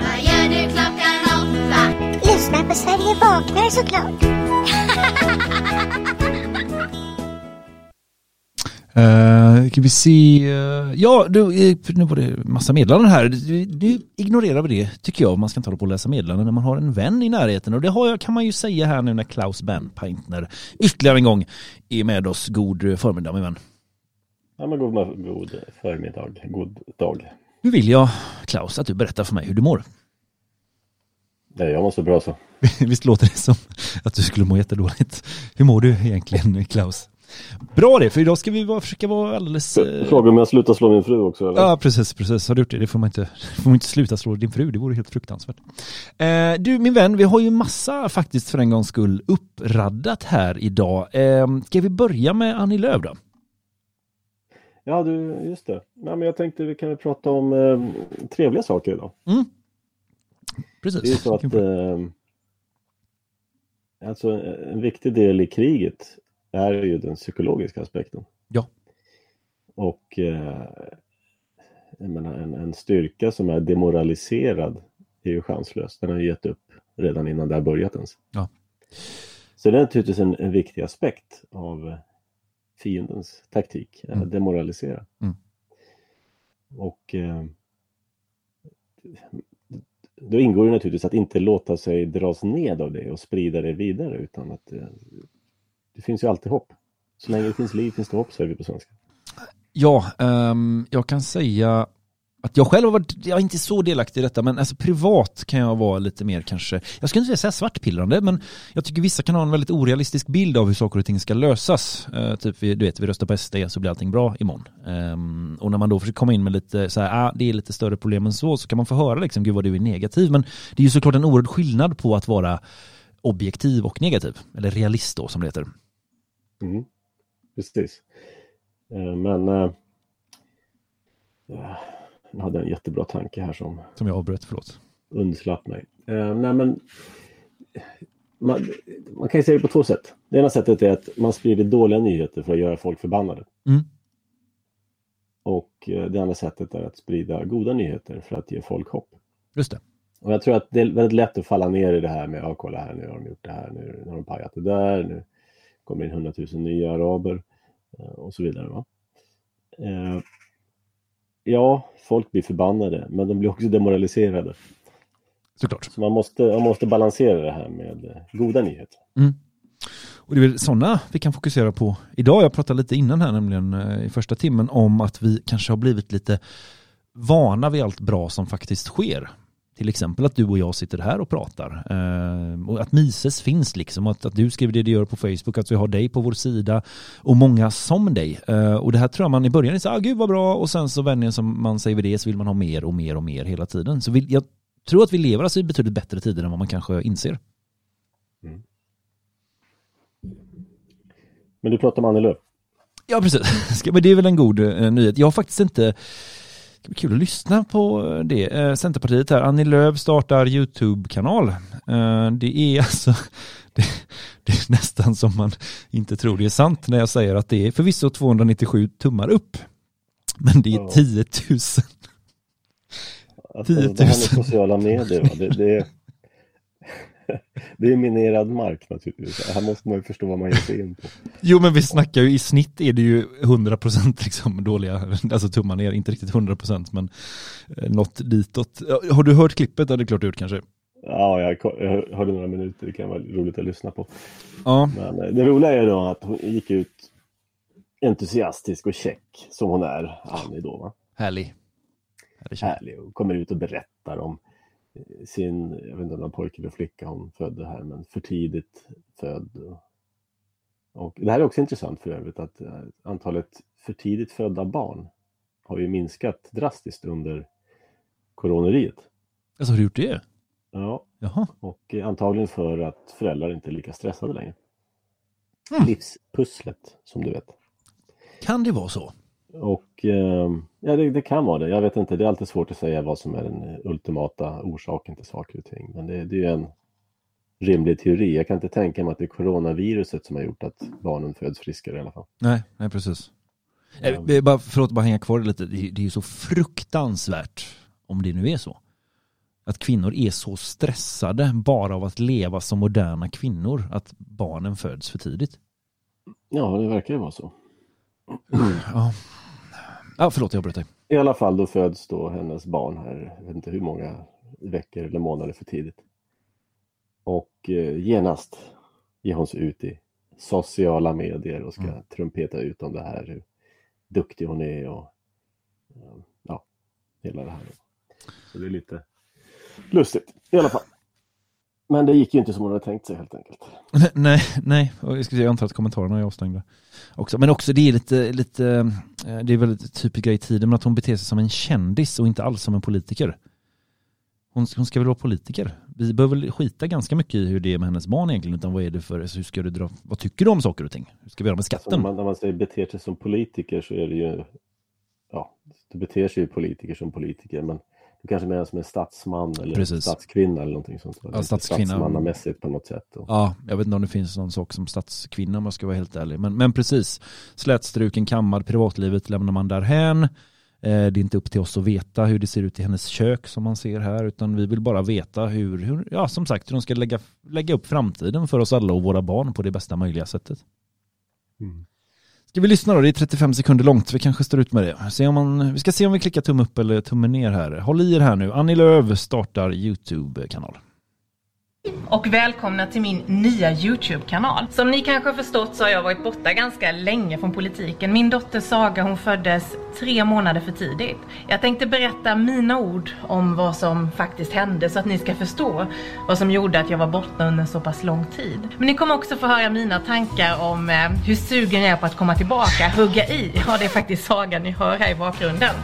Vad gör du klockan åtta? Lyssnar på Sverige vaknar såklart. Uh, kan vi se, eh, ja du, eh, nu var det massa meddelanden här. Du, du ignorerar vi det tycker jag. Man ska inte hålla på och läsa meddelanden när man har en vän i närheten. Och det har jag, kan man ju säga här nu när Klaus Bernpaintner ytterligare en gång är med oss. God förmiddag min vän. Ja men god, god förmiddag, god dag. Nu vill jag Klaus att du berättar för mig hur du mår. Nej, jag mår så bra så. Visst låter det som att du skulle må jättedåligt. Hur mår du egentligen Klaus? Bra det, för idag ska vi bara försöka vara alldeles... eh, Fråga om jag slutar slå min fru också eller? Ja, precis, precis. Har du gjort det? Det får man inte, får man inte sluta slå din fru, det vore helt fruktansvärt. Eh, du, min vän, vi har ju massa faktiskt för en gångs skull uppraddat här idag. Eh, ska vi börja med Annie Lööf då? Ja du, just det. Nej, men jag tänkte vi kan väl prata om eh, trevliga saker idag. Mm. Precis. Det är ju så att eh, alltså, en viktig del i kriget är ju den psykologiska aspekten. Ja. Och eh, menar, en, en styrka som är demoraliserad är ju chanslös. Den har ju gett upp redan innan det har börjat ens. Ja. Så det är naturligtvis en, en viktig aspekt av fiendens taktik, mm. demoralisera. Mm. Och eh, då ingår det naturligtvis att inte låta sig dras ned av det och sprida det vidare utan att eh, det finns ju alltid hopp. Så länge det finns liv finns det hopp, säger vi på svenska. Ja, um, jag kan säga att jag själv har varit, jag är inte så delaktig i detta, men alltså privat kan jag vara lite mer kanske, jag skulle inte säga svartpillrande, men jag tycker vissa kan ha en väldigt orealistisk bild av hur saker och ting ska lösas. Uh, typ, vi, du vet, vi röstar på SD så blir allting bra imorgon. Um, och när man då försöker komma in med lite så här, ah, det är lite större problem än så, så kan man få höra liksom, gud vad du är negativ. Men det är ju såklart en oerhörd skillnad på att vara objektiv och negativ, eller realist då som det heter. Mm. Precis. Eh, Men eh, ja, jag hade en jättebra tanke här som Som jag avbröt, förlåt. undslapp mig. Eh, nej, men man, man kan ju se det på två sätt. Det ena sättet är att man sprider dåliga nyheter för att göra folk förbannade. Mm. Och eh, det andra sättet är att sprida goda nyheter för att ge folk hopp. Just det. Och jag tror att det är väldigt lätt att falla ner i det här med, ja kolla här, nu har de gjort det här, nu har de pajat det där, nu kommer in hundratusen nya araber eh, och så vidare. Va? Eh, ja, folk blir förbannade, men de blir också demoraliserade. Såklart. Så man måste, man måste balansera det här med eh, goda nyheter. Mm. Och det är väl sådana vi kan fokusera på idag. Jag pratade lite innan här nämligen i första timmen om att vi kanske har blivit lite vana vid allt bra som faktiskt sker. Till exempel att du och jag sitter här och pratar. Eh, och att Mises finns liksom. Att, att du skriver det du gör på Facebook. Att vi har dig på vår sida. Och många som dig. Eh, och det här tror jag man i början är så ah, gud vad bra. Och sen så vänjer som man säger vid det så vill man ha mer och mer och mer hela tiden. Så vi, jag tror att vi lever alltså i betydligt bättre tider än vad man kanske inser. Men du pratar om Annie Lööf. Ja, precis. Men det är väl en god eh, nyhet. Jag har faktiskt inte... Kul att lyssna på det. Eh, Centerpartiet här, Annie Lööf startar YouTube-kanal. Eh, det är alltså... Det, det är nästan som man inte tror det är sant när jag säger att det är förvisso 297 tummar upp. Men det är Ja. 10 000. Alltså, 10 000. det här med sociala medier? Det, det, är, det är minerad mark naturligtvis. Här måste man ju förstå vad man ger sig in på. Jo men vi snackar ju i snitt är det ju 100% liksom dåliga, alltså tummar ner, inte riktigt 100% men eh, något ditåt. Har du hört klippet? Ja det är klart du gjort kanske. Ja, jag, hörde några minuter, det kan vara roligt att lyssna på. Ja. Men eh, det roliga är då att hon gick ut entusiastisk och check som hon är, Annie då. Va? Härlig. Härlig och kommer ut och berättar om sin, jag vet inte om det var pojke eller flicka hon födde här, men för tidigt född. Och, det här är också intressant för övrigt att eh, antalet för tidigt födda barn har ju minskat drastiskt under coroneriet. Alltså har du gjort det? Ja, Jaha. och antagligen för att föräldrar inte är lika stressade längre. Mm. Livspusslet, som du vet. Kan det vara så? Och eh, ja, det, det kan vara det. Jag vet inte, det är alltid svårt att säga vad som är den ultimata orsaken till saker och ting. Men det, det är ju en rimlig teori. Jag kan inte tänka mig att det är coronaviruset som har gjort att barnen föds friskare i alla fall. Nej, nej precis. Eh, eh, bara, förlåt, bara hänga kvar lite. Det, det är ju så fruktansvärt om det nu är så. Att kvinnor är så stressade bara av att leva som moderna kvinnor att barnen föds för tidigt. Ja, det verkar ju vara så. Ja, ja förlåt jag bröt dig. I alla fall då föds då hennes barn här, jag vet inte hur många veckor eller månader för tidigt. Och eh, genast ger hon sig ut i sociala medier och ska Mm. trumpeta ut om det här, hur duktig hon är och eh, ja, hela det här. Så det är lite lustigt i alla fall. Men det gick ju inte som hon hade tänkt sig helt enkelt. Nej, nej, jag, antar att kommentarerna är avstängda. Också. Men också det är lite, lite, eh, det är väldigt typisk grej i tiden, men att hon beter sig som en kändis och inte alls som en politiker. Hon, hon ska väl vara politiker. Vi behöver väl skita ganska mycket i hur det är med hennes barn egentligen, utan vad är det för, alltså, hur ska du dra, vad tycker du om saker och ting? Hur ska vi göra med Alltså, skatten? när, man, när man säger beter sig som politiker så är det ju, ja, det beter sig ju politiker som politiker, men kanske menar som en statsman eller Precis. statskvinna eller någonting sånt. Ja, statskvinna. Statsmannamässigt på något sätt. Och, Ja, jag vet inte om det finns någon sak som statskvinna om jag ska vara helt ärlig. Men, men precis, slätstruken, kammad, privatlivet lämnar man därhän. Eh, det är inte upp till oss att veta hur det ser ut i hennes kök som man ser här, utan vi vill bara veta hur, hur ja som sagt, hur de ska lägga, lägga upp framtiden för oss alla och våra barn på det bästa möjliga sättet. Mm. Ska vi lyssna då? Det är 35 sekunder långt. Vi kanske står ut med det. Se om man, vi ska se om vi klickar tumme upp eller tumme ner här. Håll i er här nu. Annie Lööf startar YouTube-kanal och välkomna till min nya Youtube-kanal. Som ni kanske har förstått så har jag varit borta ganska länge från politiken. Min dotter Saga hon föddes tre månader för tidigt. Jag tänkte berätta mina ord om vad som faktiskt hände så att ni ska förstå vad som gjorde att jag var borta under så pass lång tid. Men ni kommer också få höra mina tankar om eh, hur sugen jag är på att komma tillbaka, hugga i. Ja, det är faktiskt Saga ni hör här i bakgrunden.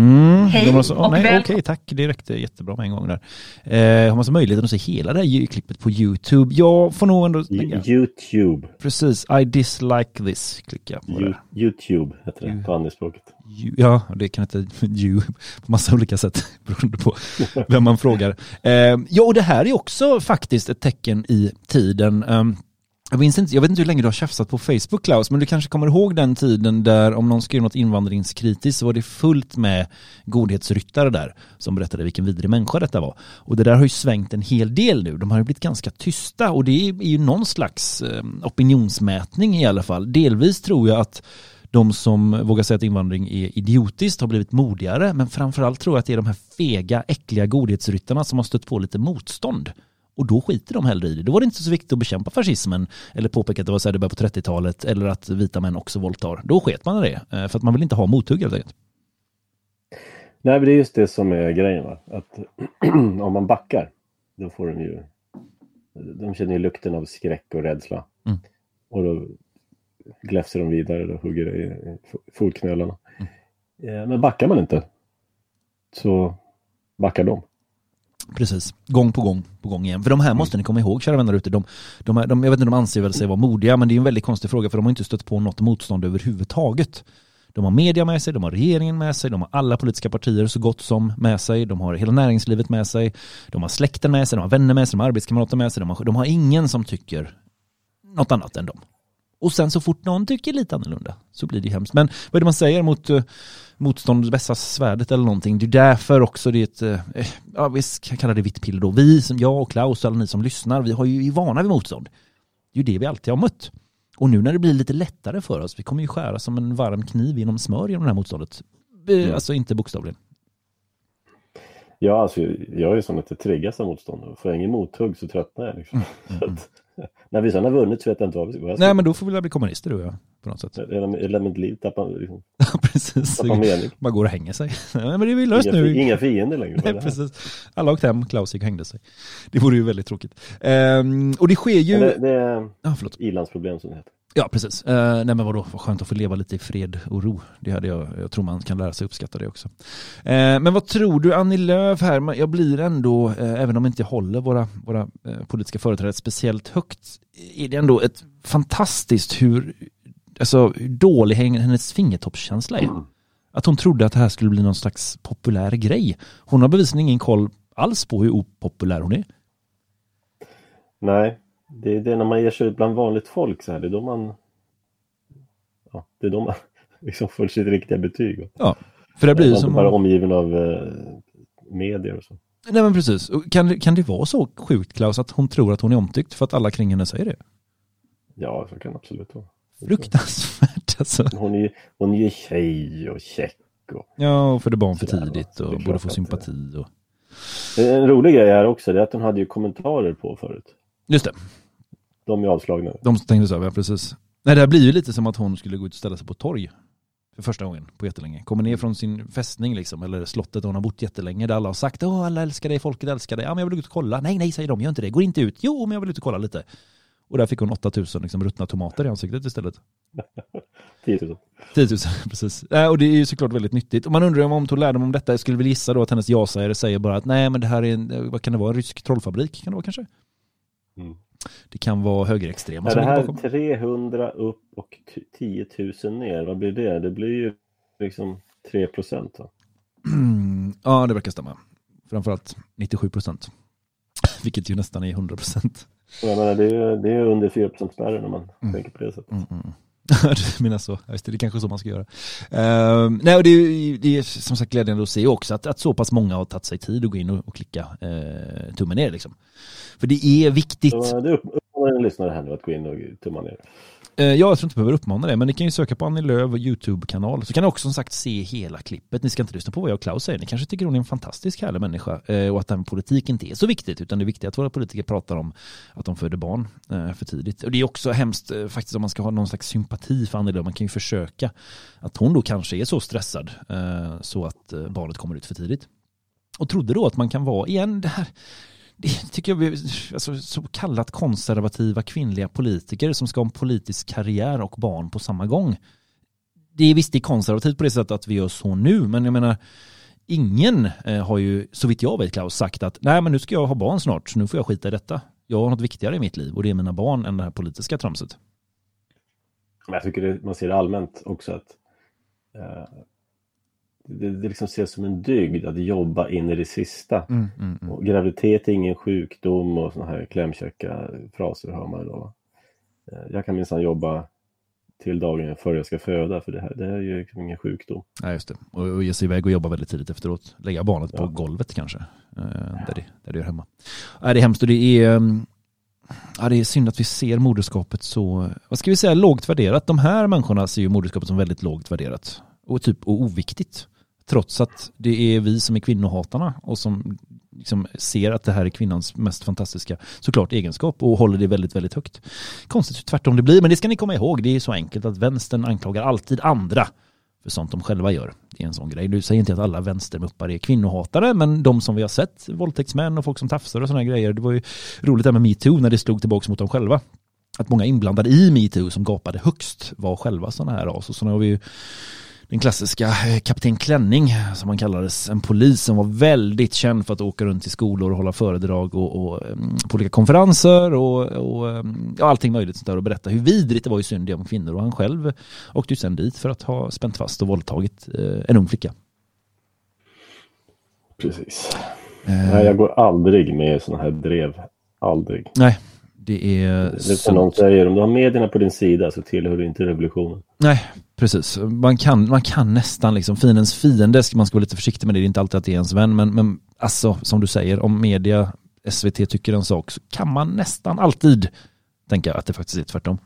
Mm, Hej så, och nej, väl- Okej, tack. Det räckte jättebra med en gång där. Eh, har man så möjligheten att se hela det här ljudklippet på YouTube? Jag får nog ändå. Youtube. Precis, I dislike this. Klicka på You, det. Youtube heter det på andespråket. Ju- Ja, det kan inte you på massa olika sätt beroende på vem man frågar. Eh, ja, och det här är också faktiskt ett tecken i tiden. Ehm, jag, minns inte, jag vet inte hur länge du har tjafsat på Facebook Klaus, men du kanske kommer ihåg den tiden där om någon skrev något invandringskritiskt så var det fullt med godhetsryttare där som berättade vilken vidrig människa detta var. Och det där har ju svängt en hel del nu. De har ju blivit ganska tysta och det är ju någon slags eh, opinionsmätning i alla fall. Delvis tror jag att de som vågar säga att invandring är idiotiskt har blivit modigare, men framförallt tror jag att det är de här fega, äckliga godhetsryttarna som har stött på lite motstånd. Och då skiter de hellre i det. Då var det inte så viktigt att bekämpa fascismen eller påpeka att det var så här det började på 30-talet eller att vita män också våldtar. Då sket man i det, eh, för att man vill inte ha mothugg helt enkelt. Nej, men det är just det som är grejen. Va? Att om man backar, då får de ju... De känner ju lukten av skräck och rädsla. Mm. Och då gläfser de vidare och hugger i fotknölarna. Mm. Eh, Men backar man inte så backar de. Precis, gång på gång på gång igen. För de här måste ni komma ihåg, kära vänner ute. De, de, här- de, jag vet inte, de anser väl sig vara modiga, men det är en väldigt konstig fråga för de har inte stött på något motstånd överhuvudtaget. De har media med sig, de har regeringen med sig, de har alla politiska partier så gott som med sig, de har hela näringslivet med sig, de har släkten med sig, de har vänner med sig, de har arbetskamrater med sig, de har, de har ingen som tycker något annat än dem. Och sen så fort någon tycker lite annorlunda så blir det hemskt. Men vad är det man säger mot uh, motstånd vässa svärdet eller någonting? Det är därför också det är ett, eh, ja vi ska kalla det vitt piller då. Vi, som jag och Klaus och alla ni som lyssnar, vi har ju är vana vid motstånd. Det är ju det vi alltid har mött. Och nu när det blir lite lättare för oss, vi kommer ju skära som en varm kniv genom smör genom det här motståndet. Eh, Alltså inte bokstavligen. Ja, alltså, jag är sån att jag triggas av motstånd. Får jag ingen mothugg så tröttnar jag. Liksom. Så att, när vi sen har vunnit så vet jag inte vad vi ska ska- Nej men då får vi väl bli kommunister du och jag på något sätt. Hela, mitt liv tappar, liksom, Precis. tappar mening. Man går och hänger sig. Nej, men det är vi löst Inga, nu. inga fiender längre. Nej, precis. Alla åkte hem, Klaus gick och hängde sig. Det vore ju väldigt tråkigt. Ehm, och det sker ju... Men Det, det är Ja, förlåt. ilandsproblem som det heter. Ja, precis. Uh, nej men vadå, vad skönt att få leva lite i fred och ro. Det hade jag, jag tror man kan lära sig uppskatta det också. Eh, men vad tror du Annie Lööf här? Jag blir ändå, eh, även om inte jag håller våra, våra eh, politiska företrädare speciellt högt, är det ändå ett fantastiskt hur, alltså, hur dålig hennes fingertoppskänsla är. Att hon trodde att det här skulle bli någon slags populär grej. Hon har bevisligen ingen koll alls på hur opopulär hon är. Nej, det är det när man ger sig ut bland vanligt folk så här, det är då man ja, det är då man liksom får sitt riktiga betyg. Ja, för det blir ju som... bara omgiven av eh, medier och så. Nej men precis. Kan, kan det vara så sjukt Klaus att hon tror att hon är omtyckt för att alla kring henne säger det? Ja, så kan det absolut vara. Fruktansvärt alltså. Hon är hon är tjej och check. Och... Ja, och för det barn för tidigt och borde få sympati och... En rolig grej är också det är att hon hade ju kommentarer på förut. Just det, De är avslagna. de tänkte så, ja precis. Nej det här blir ju lite som att hon skulle gå ut och ställa sig på torg. För första gången på jättelänge. Kommer ner från sin fästning liksom, eller slottet där hon har bott jättelänge. Där alla har sagt åh alla älskar dig, folket älskar dig. Ja men jag vill ut och kolla. Nej nej säger de, gör inte det. Går inte ut. Jo men jag vill ut och kolla lite. Och där fick hon 8000 liksom, ruttna tomater i ansiktet istället. 10 000. 10 000, precis. Äh, och det är ju såklart väldigt nyttigt. Och man undrar om hon tog lärdom om detta. Jag skulle väl gissa då att hennes ja-sägare säger bara att nej men det här är en, vad kan det vara, en rysk trollfabrik? Kan det vara kanske? Mm. Det kan vara högerextrema Är som det här bakom. 300 upp och t- 10 000 ner, vad blir det? Det blir ju liksom 3 procent. va? ja, det verkar stämma. Framförallt 97 procent. Vilket ju nästan är 100 procent. Jag menar, det är ju det är under 4 procent spärren om man Mm. tänker på det sättet. Mm, mm. du menar så, Ja, just det, det är kanske så man ska göra. Uh, nej, och det, är, det är som sagt glädjande att se också att, att så pass många har tagit sig tid att gå in och, och klicka uh, tummen ner liksom. För det är viktigt. Så det upp- uppmanar en lyssnare här nu att gå in och tumma ner. Ja, jag tror inte jag behöver uppmana det, men ni kan ju söka på Annie Lööf YouTube-kanal. Så kan ni också som sagt se hela klippet. Ni ska inte lyssna på vad jag och Klaus säger. Ni kanske tycker hon är en fantastisk härlig människa eh, och att den politiken politik inte är så viktigt, utan det är viktigt att våra politiker pratar om att de föder barn eh, för tidigt. Och det är också hemskt faktiskt om man ska ha någon slags sympati för Annie Lööf. Man kan ju försöka att hon då kanske är så stressad så att barnet kommer ut för tidigt. Och trodde då att man kan vara, igen det här, det tycker jag, alltså, så kallat konservativa kvinnliga politiker som ska ha en politisk karriär och barn på samma gång. Det är visst det är konservativt på det sättet att vi gör så nu, men jag menar ingen har ju, så vitt jag vet Klaus, sagt att nej men nu ska jag ha barn snart, så nu får jag skita i detta. Jag har något viktigare i mitt liv och det är mina barn än det här politiska tramset. Jag tycker det, man ser det allmänt också att eh, det, det liksom ses som en dygd att jobba in i det sista. Mm, mm, mm. Och graviditet är ingen sjukdom och sådana här klämkäcka fraser hör man va? Eh, Jag kan minsann jobba till dagen före jag ska föda för det här, det här är ju liksom ingen sjukdom. Nej, just det. Och, och ge sig iväg och jobba väldigt tidigt efteråt. Lägga barnet på Ja. golvet kanske. Eh, där, det, där det är hemma. Ja, det är hemskt och det är, mm, ja, det är synd att vi ser moderskapet så, vad ska vi säga, lågt värderat. De här människorna ser ju moderskapet som väldigt lågt värderat. Och typ och oviktigt. Trots att det är vi som är kvinnohatarna och som liksom ser att det här är kvinnans mest fantastiska såklart egenskap och håller det väldigt, väldigt högt. Konstigt hur tvärtom det blir, men det ska ni komma ihåg. Det är så enkelt att vänstern anklagar alltid andra för sånt de själva gör. Det är en sån grej. Du säger inte att alla vänstermuppar är kvinnohatare, men de som vi har sett, våldtäktsmän och folk som tafsar och sådana grejer, det var ju roligt där med metoo när det slog tillbaka mot dem själva. Att många inblandade i metoo som gapade högst var själva sådana här as. Och så har vi ju den klassiska eh, kapten Klänning som han kallades, en polis som var väldigt känd för att åka runt till skolor och hålla föredrag och, och mm, på olika konferenser och, och mm, ja, allting möjligt sånt där och berätta hur vidrigt det var i Syndia om kvinnor och han själv åkte ju sen dit för att ha spänt fast och våldtagit eh, en ung flicka. Precis. Eh, Nej, jag går aldrig med i sådana här drev. Aldrig. Nej, det är Det är som någon säger, om du har medierna på din sida så tillhör du inte revolutionen. Nej, precis. Man kan, man kan nästan liksom, fiendens fiende man ska vara lite försiktig med det, det är inte alltid att det är ens vän, men, men alltså som du säger, om media, SVT tycker en sak så kan man nästan alltid tänka att det faktiskt är tvärtom.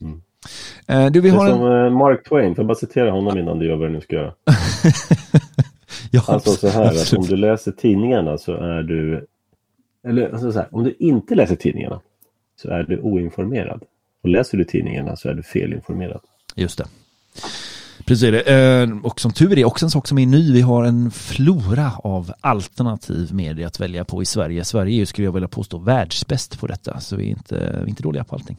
Mm. Eh, du, vi det är har som en... eh, Mark Twain, får jag bara citera honom innan du gör vad du nu ska göra. ja, sa så här, att om du läser tidningarna så är du... Eller alltså så här, om du inte läser tidningarna så är du oinformerad. Och läser du tidningarna så är du felinformerad. Just det. Precis det. Eh, och som tur är också en sak som är ny. Vi har en flora av alternativ media att välja på i Sverige. Sverige är ju, skulle jag vilja påstå, världsbäst på detta. Så vi är inte, vi är inte dåliga på allting.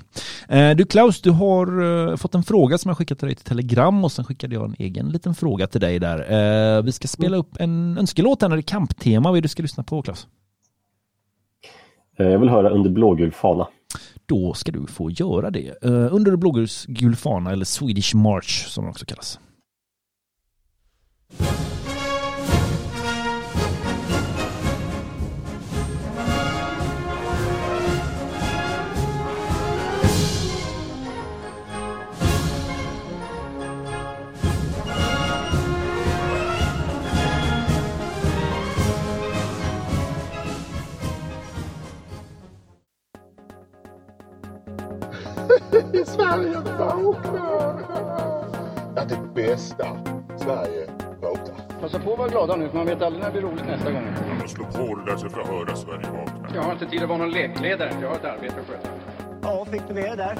Eh, du Klaus, du har eh, fått en fråga som jag skickat till dig till Telegram och sen skickade jag en egen liten fråga till dig där. Vi ska spela upp en önskelåt här när det är kamptema. Vad är det du ska lyssna på Klaus? Eh, jag vill höra under blågul fana. Då ska du få göra det. Eh, under blågul fana eller Swedish March som den också kallas. Ja, det bästa Sverige pratar. Passa på att vara glada nu för man vet aldrig när det blir roligt nästa gång. Man måste slå på det där så för att höra Sverige vakna. Jag har inte tid att vara någon lekledare. Jag har ett arbete att sköta. Ja, fick du med det där?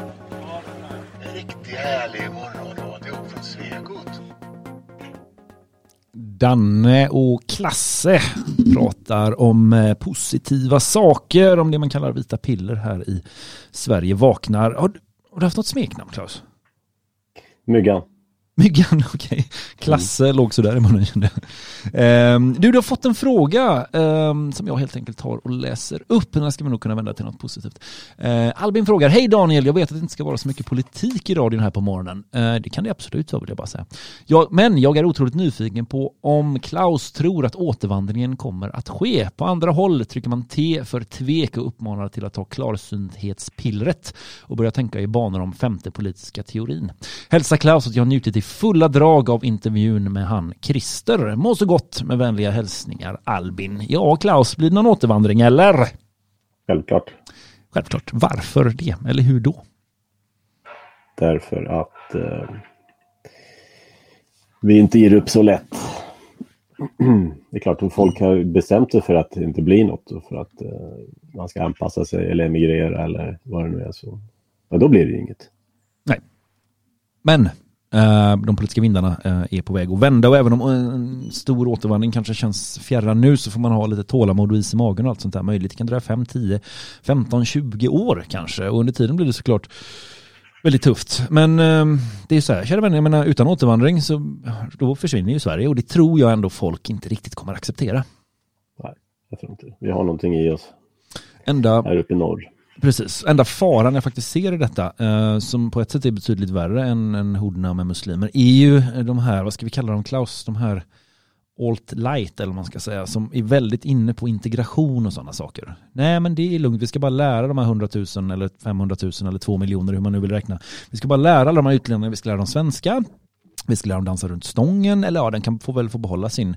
En riktigt härlig morgonradio från Svegot. Danne och Klasse pratar om eh, positiva saker, om det man kallar vita piller här i Sverige vaknar. Har, du- haft något smeknamn Klaus? Myggan. Myggan, okej. Klasse låg sådär i munnen. Ehm, du, du har fått en fråga ehm, som jag helt enkelt tar och läser upp. Den här ska vi nog kunna vända till något positivt. Eh, Albin frågar, hej Daniel, jag vet att det inte ska vara så mycket politik i radion här på morgonen. Eh, det kan det absolut vara vill jag bara säga. Jag, men jag är otroligt nyfiken på om Klaus tror att återvandringen kommer att ske. På andra håll trycker man T för tvek och uppmanar till att ta klarsynthetspillret och börja tänka i banor om femte politiska teorin. Hälsa Klaus att jag har njutit i fulla drag av intervjun med han Christer. Må så gott med vänliga hälsningar Albin. Ja, Klaus, blir det någon återvandring eller? Självklart. Självklart. Varför det? Eller hur då? Därför att eh, vi inte ger upp så lätt. Det är klart, om folk har bestämt sig för att det inte blir något och för att eh, man ska anpassa sig eller emigrera eller vad det nu är så, ja, då blir det inget. Nej. Men de politiska vindarna eh, är på väg att vända och även om eh, en stor återvandring kanske känns fjärran nu så får man ha lite tålamod och is i magen och allt sånt där möjligt. Det kan dröja 5, 10, 15, 20 år kanske och under tiden blir det såklart väldigt tufft. Men eh, det är så här, kära vänner, jag menar utan återvandring så då försvinner ju Sverige och det tror jag ändå folk inte riktigt kommer acceptera. Nej, jag tror inte. Vi har någonting i oss Enda här uppe i norr. Precis, enda faran jag faktiskt ser i detta, eh, som på ett sätt är betydligt värre än, än horderna med muslimer, är ju de här, vad ska vi kalla dem Klaus, de här alt-light eller vad man ska säga, som är väldigt inne på integration och sådana saker. Nej men det är lugnt, vi ska bara lära de här 100 000 eller 500 000 eller 2 miljoner, hur man nu vill räkna. Vi ska bara lära alla de här utlänningarna, vi ska lära dem svenska, vi ska lära dem dansa runt stången, eller ja, den kan få väl få behålla sin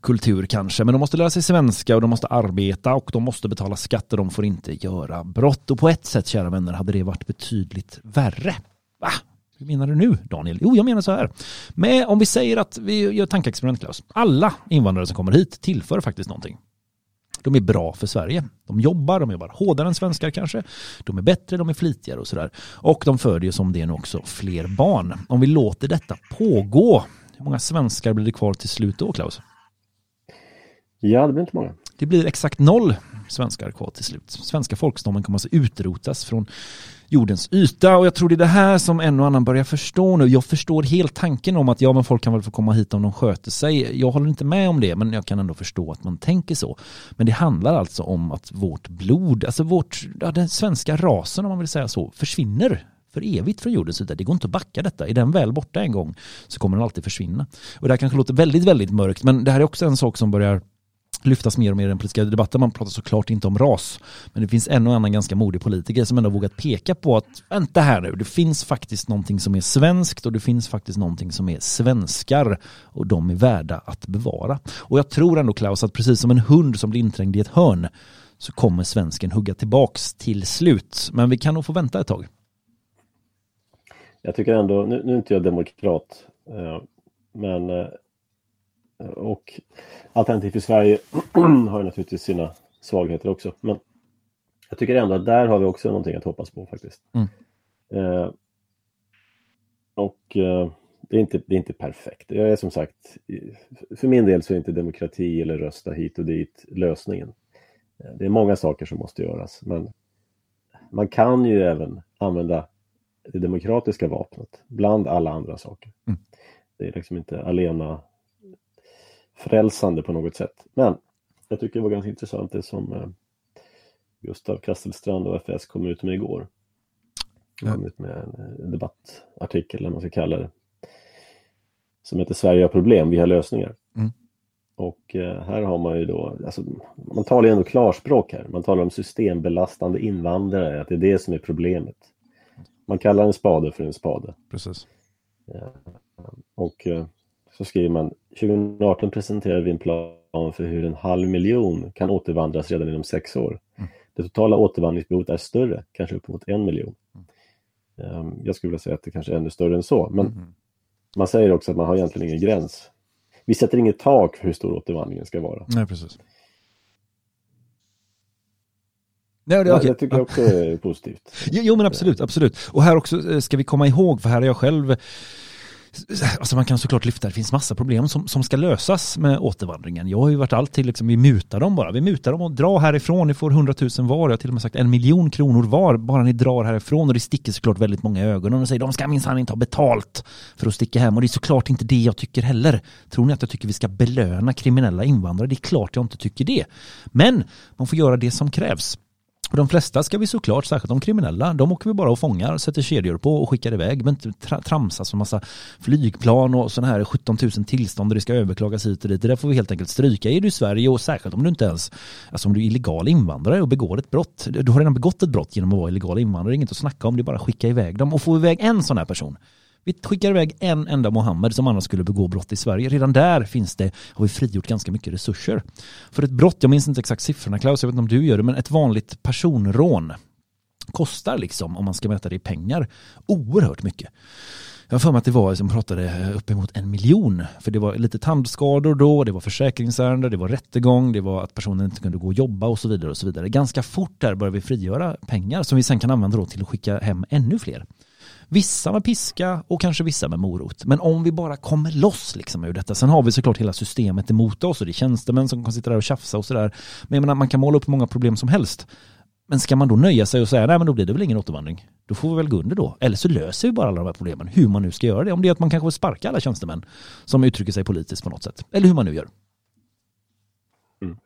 kultur kanske. Men de måste lära sig svenska och de måste arbeta och de måste betala skatter. De får inte göra brott. Och på ett sätt, kära vänner, hade det varit betydligt värre. Va? Hur menar du nu, Daniel? Jo, jag menar så här. Men om vi säger att vi gör tankeexperiment, Klaus. Alla invandrare som kommer hit tillför faktiskt någonting. De är bra för Sverige. De jobbar, de jobbar hårdare än svenskar kanske. De är bättre, de är flitigare och sådär. Och de föder ju som det är nu också fler barn. Om vi låter detta pågå, hur många svenskar blir det kvar till slut då, Klaus? Ja, det blir inte många. Det blir exakt noll svenskar kvar till slut. Svenska folkstammen kommer alltså utrotas från jordens yta och jag tror det är det här som en och annan börjar förstå nu. Jag förstår helt tanken om att ja men folk kan väl få komma hit om de sköter sig. Jag håller inte med om det men jag kan ändå förstå att man tänker så. Men det handlar alltså om att vårt blod, alltså vårt, ja, den svenska rasen om man vill säga så, försvinner för evigt från jordens yta. Det går inte att backa detta. Är den väl borta en gång så kommer den alltid försvinna. Och det här kanske låter väldigt, väldigt mörkt men det här är också en sak som börjar lyftas mer och mer i den politiska debatten. Man pratar såklart inte om ras. Men det finns en och annan ganska modig politiker som ändå vågat peka på att vänta här nu, det finns faktiskt någonting som är svenskt och det finns faktiskt någonting som är svenskar och de är värda att bevara. Och jag tror ändå Klaus att precis som en hund som blir inträngd i ett hörn så kommer svensken hugga tillbaks till slut. Men vi kan nog få vänta ett tag. Jag tycker ändå, nu, nu är inte jag demokrat, eh, men eh, och Alternativ för Sverige har ju naturligtvis sina svagheter också. Men jag tycker ändå att där har vi också någonting att hoppas på faktiskt. Mm. Eh, och eh, det, är inte, det är inte perfekt. Jag är som sagt, för min del så är inte demokrati eller rösta hit och dit lösningen. Eh, det är många saker som måste göras, men man kan ju även använda det demokratiska vapnet bland alla andra saker. Mm. Det är liksom inte alena frälsande på något sätt. Men jag tycker det var ganska intressant det som eh, Gustav Kastelstrand och FS kom ut med igår. De kom ut med en, en debattartikel, eller vad man ska kalla det, som heter Sverige har problem, vi har lösningar. Mm. Och eh, här har man ju då, alltså, man talar ju ändå klarspråk här, man talar om systembelastande invandrare, att det är det som är problemet. Man kallar en spade för en spade. Precis. Ja. Och eh, så skriver man 2018 presenterade vi en plan för hur en halv miljon kan återvandras redan inom sex år. Mm. Det totala återvandringsbehovet är större, kanske uppemot en miljon. Mm. Um, jag skulle vilja säga att det kanske är ännu större än så. Men mm. man säger också att man har egentligen ingen gräns. Vi sätter inget tak för hur stor återvandringen ska vara. Nej, precis. Nej, det, okay. Jag tycker också är positivt. Jo, men absolut, absolut. Och här också eh, ska vi komma ihåg, för här är jag själv Alltså man kan såklart lyfta, det finns massa problem som, som ska lösas med återvandringen. Jag har ju varit alltid liksom, vi mutar dem bara. Vi mutar dem och drar härifrån, ni får 100 000 var. Jag har till och med sagt en miljon kronor var, bara ni drar härifrån. Och det sticker såklart väldigt många i ögonen och säger de ska minsann inte ha betalt för att sticka hem. Och det är såklart inte det jag tycker heller. Tror ni att jag tycker vi ska belöna kriminella invandrare? Det är klart jag inte tycker det. Men man får göra det som krävs. För de flesta ska vi såklart, särskilt de kriminella, de åker vi bara och fångar, sätter kedjor på och skickar iväg. Men inte tra tramsas som massa flygplan och sådana här 17 000 tillstånd och det ska överklagas hit och dit. Det där får vi helt enkelt stryka. Är du i Sverige och särskilt om du inte ens, alltså om du är illegal invandrare och begår ett brott. Du har redan begått ett brott genom att vara illegal invandrare, inget att snacka om, det är bara att skicka iväg dem. Och få iväg en sån här person vi skickar iväg en enda Mohammed som annars skulle begå brott i Sverige. Redan där finns det, har vi frigjort ganska mycket resurser. För ett brott, jag minns inte exakt siffrorna Klaus, jag vet inte om du gör det, men ett vanligt personrån kostar liksom, om man ska mäta det i pengar, oerhört mycket. Jag har för mig att det var, som pratade uppemot en miljon. För det var lite tandskador då, det var försäkringsärenden, det var rättegång, det var att personen inte kunde gå och jobba och så vidare. och så vidare. Ganska fort där började vi frigöra pengar som vi sen kan använda då till att skicka hem ännu fler. Vissa med piska och kanske vissa med morot. Men om vi bara kommer loss liksom ur detta. Sen har vi såklart hela systemet emot oss och det är tjänstemän som kan sitta där och tjafsa och sådär. Men jag menar, man kan måla upp många problem som helst. Men ska man då nöja sig och säga nej men då blir det väl ingen återvandring. Då får vi väl gå under då. Eller så löser vi bara alla de här problemen. Hur man nu ska göra det. Om det är att man kanske sparkar alla tjänstemän som uttrycker sig politiskt på något sätt. Eller hur man nu gör. Mm.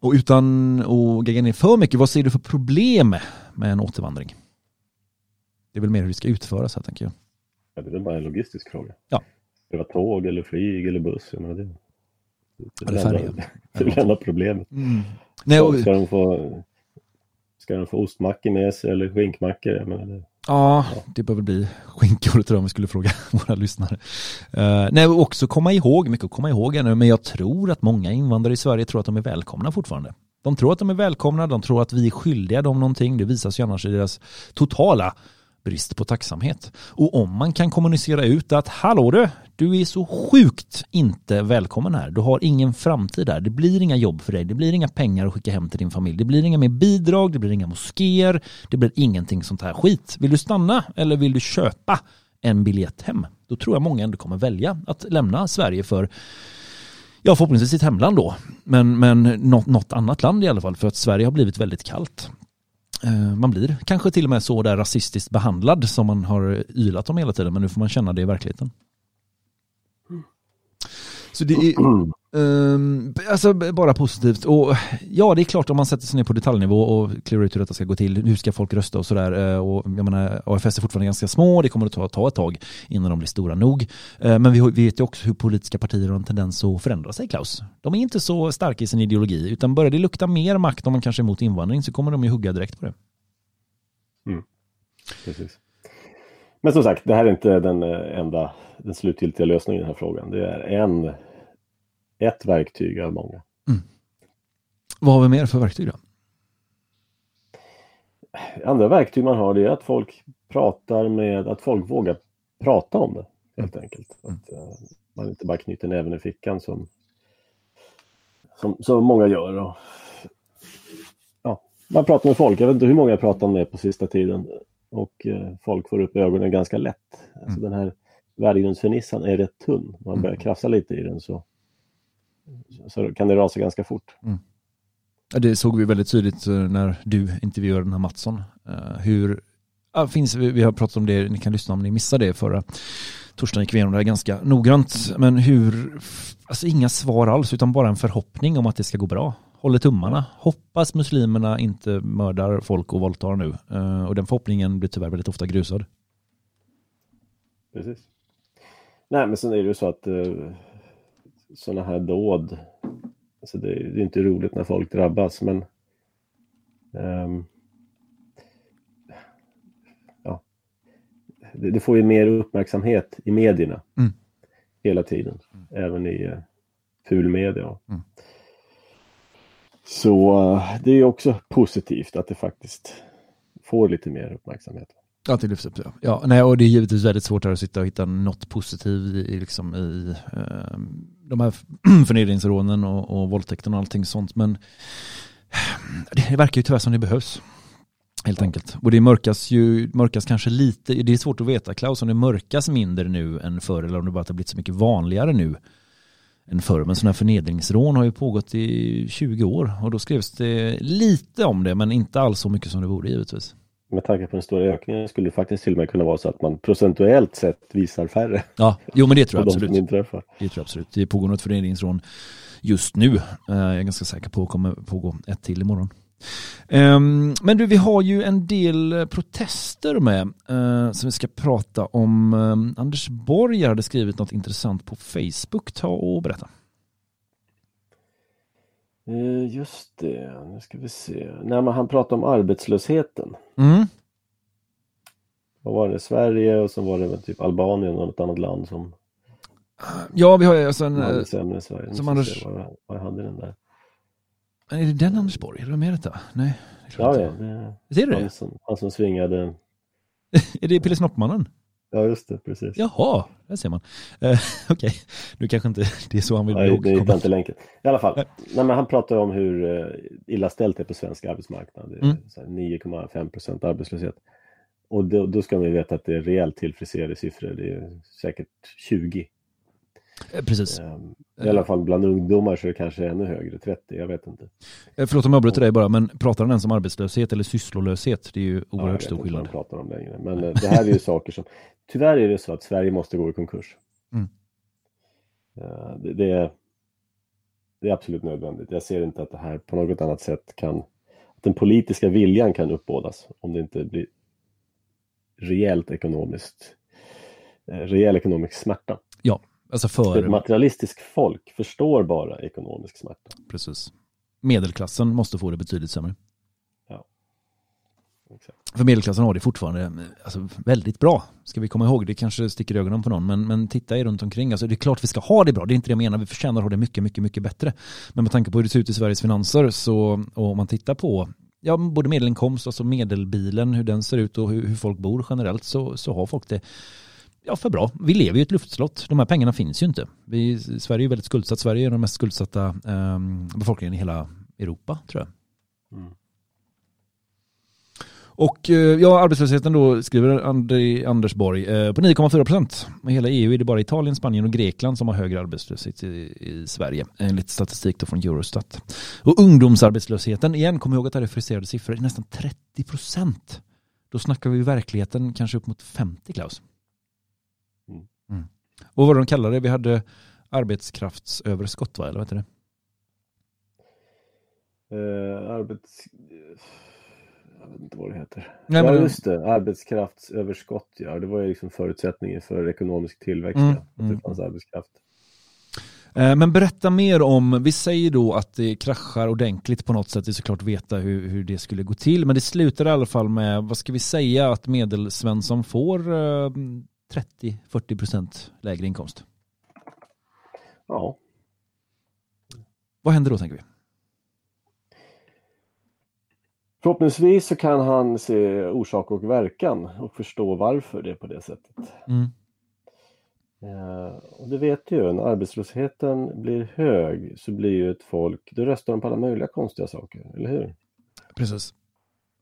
Och utan att gegga ner för mycket, vad ser du för problem med en återvandring? Det är väl mer hur det ska utföras här tänker jag. Ja, det är väl bara en logistisk fråga. Ja. Det var tåg eller flyg eller buss. Jag menar det, det, det, är det är enda problemet. Mm. Nej, och... Ska de få Ska de få ostmackor med sig eller skinkmackor? Jag menar det. Ja, ja, det bör väl bli skinkor tror jag om vi skulle fråga våra lyssnare. Uh, nej, också komma ihåg, mycket att komma ihåg ännu, men jag tror att många invandrare i Sverige tror att de är välkomna fortfarande. De tror att de är välkomna, de tror att vi är skyldiga dem någonting. Det visas ju annars i deras totala brist på tacksamhet. Och om man kan kommunicera ut att hallå du, du är så sjukt inte välkommen här. Du har ingen framtid här. Det blir inga jobb för dig. Det blir inga pengar att skicka hem till din familj. Det blir inga mer bidrag. Det blir inga moskéer. Det blir ingenting sånt här skit. Vill du stanna eller vill du köpa en biljett hem? Då tror jag många ändå kommer välja att lämna Sverige för Ja, förhoppningsvis sitt hemland då. Men, men något, något annat land i alla fall. För att Sverige har blivit väldigt kallt. Eh, man blir kanske till och med så där rasistiskt behandlad som man har ylat om hela tiden men nu får man känna det i verkligheten. Så det är um, alltså bara positivt. Och ja, det är klart om man sätter sig ner på detaljnivå och klurar ut hur detta ska gå till. Hur ska folk rösta och sådär. Eh, och jag menar, AFS är fortfarande ganska små. Det kommer att ta, ta ett tag innan de blir stora nog. Uh, men vi vet ju också hur politiska partier har en tendens att förändra sig, Klaus. De är inte så starka i sin ideologi, utan börjar det lukta mer makt om man kanske är emot invandring så kommer de ju hugga direkt på det. Mm. Precis. Men som sagt, det här är inte den eh, enda, den slutgiltiga lösningen i den här frågan. Det är en ett verktyg av många. Mm. Vad har vi mer för verktyg då? Andra verktyg man har det är att folk pratar med, att folk vågar prata om det helt mm. enkelt. Att uh, man inte bara knyter näven i fickan som, som, som många gör. Och, ja, man pratar med folk, jag vet inte hur många jag pratat med på sista tiden och uh, folk får upp ögonen ganska lätt. Alltså mm. den här värdegrundsfernissan är rätt tunn. Man börjar mm. krafsa lite i den så så kan det rasa ganska fort. Mm. Ja, det såg vi väldigt tydligt eh, när du intervjuade den här Mattsson. Uh, hur, ja, finns, vi har pratat om det, ni kan lyssna om ni missade det förra torsdagen gick vi igenom det här ganska noggrant. Men hur, alltså inga svar alls utan bara en förhoppning om att det ska gå bra. Håller tummarna. Hoppas muslimerna inte mördar folk och våldtar nu. Uh, och den förhoppningen blir tyvärr väldigt ofta grusad. Precis. Nej men sen är det ju så att sådana här dåd. Alltså det, det, är inte roligt när folk drabbas men um, ja, det, det, får ju mer uppmärksamhet i medierna mm. hela tiden. Mm. Även i uh, fulmedia. Mm. Så uh, det är också positivt att det faktiskt får lite mer uppmärksamhet. Ja, det lyfts upp. Ja. Ja, nej, och det är givetvis väldigt svårt här att sitta och hitta något positivt i, i, liksom, i eh, de här förnedringsrånen och, och våldtäkten och allting sånt. Men det verkar ju tyvärr som det behövs. Helt enkelt. Och det mörkas ju, mörkas kanske lite, det är svårt att veta Klaus om det mörkas mindre nu än förr eller om det bara har blivit så mycket vanligare nu än förr. Men sådana här förnedringsrån har ju pågått i 20 år och då skrevs det lite om det men inte alls så mycket som det borde givetvis. Med tanke på den stora ökningen skulle det faktiskt till och med kunna vara så att man procentuellt sett visar färre. Ja, jo men det tror jag absolut. Det tror jag absolut. Det pågår något förnedringsrån just nu. Eh, Jag är ganska säker på att det kommer pågå ett till imorgon. Ehm, Men du, vi har ju en del protester med eh, som vi ska prata om. Eh, Anders Borg hade skrivit något intressant på Facebook. Ta och berätta. Eh, Just det, nu ska vi se. Nej, men han pratade om arbetslösheten. Mm. Vad var det? Sverige och så var det typ Albanien och något annat land som Ja, vi har ju alltså en... hade eh, sämre Sverige. Som Anders- vad, vad hade den där. Är det den Anders Borg? Är det med detta? Nej. det är klart Ja, inte. ja. Det, Ser du han, det? som, han som svingade. Är det Pille Snoppmannen? Ja, just det, precis. Jaha, där ser man. Eh, Okej, nu kanske inte det är så han vill Nej, det ihågkommen. inte länken. I alla fall, Nej, men han pratar om hur eh, illa ställt det är på svensk arbetsmarknad. Är Mm. så här 9,5 procent arbetslöshet. Och då, då ska man ju veta att det är rejält tillfriserade siffror. Det är säkert 20. Eh, Precis. Ehm, I alla fall bland ungdomar så är det kanske ännu högre, 30, jag vet inte. Eh, Förlåt om jag avbryter dig bara, men pratar han ens om arbetslöshet eller sysslolöshet? Det är ju Ja, jag oerhört vet stor skillnad. de pratar om längre. Men eh, det här är ju saker som... Tyvärr är det så att Sverige måste gå i konkurs. Mm. Det, det, är, det är absolut nödvändigt. Jag ser inte att det här på något annat sätt kan... Att den politiska viljan kan uppbådas om det inte blir rejält ekonomiskt... Rejäl ekonomisk smärta. Ja, alltså För ett materialistiskt folk förstår bara ekonomisk smärta. Precis. Medelklassen måste få det betydligt sämre. Exakt. För medelklassen har det fortfarande eh, alltså, väldigt bra. Ska vi komma ihåg, det kanske sticker i ögonen på någon, men, men titta er runt omkring. Alltså, det är klart vi ska ha det bra, det är inte det jag menar. Vi förtjänar att ha det mycket, mycket, mycket bättre. Men med tanke på hur det ser ut i Sveriges finanser så, och om man tittar på ja, både medelinkomst, alltså medelbilen, hur den ser ut och hur, hur folk bor generellt så, så har folk det ja, för bra. Vi lever ju i ett luftslott. De här pengarna finns ju inte. Vi, Sverige är väldigt skuldsatt. Sverige är den mest skuldsatta eh, befolkningen i hela Europa, tror jag. Mm. Och eh, ja, arbetslösheten då skriver Anders Borg eh, på 9,4 procent. I hela EU är det bara Italien, Spanien och Grekland som har högre arbetslöshet i, i Sverige enligt statistik då från Eurostat. Och ungdomsarbetslösheten, igen, kom ihåg att det här är friserade siffror, är nästan 30 procent. Då snackar vi i verkligheten kanske upp mot 50 Klaus. Mm. Mm. Och vad de kallade det? Vi hade arbetskraftsöverskott va, eller vad heter det? Eh, arbets... Jag vet inte vad det heter. Nej, ja, men- just det. Arbetskraftsöverskott, ja. Det var ju liksom förutsättningen för ekonomisk tillväxt, Mm, ja, att mm. det fanns arbetskraft. Eh, Men berätta mer om, vi säger då att det kraschar ordentligt på något sätt, det är såklart veta hur, hur det skulle gå till, men det slutar i alla fall med, vad ska vi säga, att medelsvensson får eh, 30-40% lägre inkomst. Ja, Vad händer då tänker vi? förhoppningsvis så kan han se orsak och verkan och förstå varför det är på det sättet. Mm. Eh, och det vet ju, när arbetslösheten blir hög så blir ju ett folk, då röstar de på alla möjliga konstiga saker, eller hur? Precis.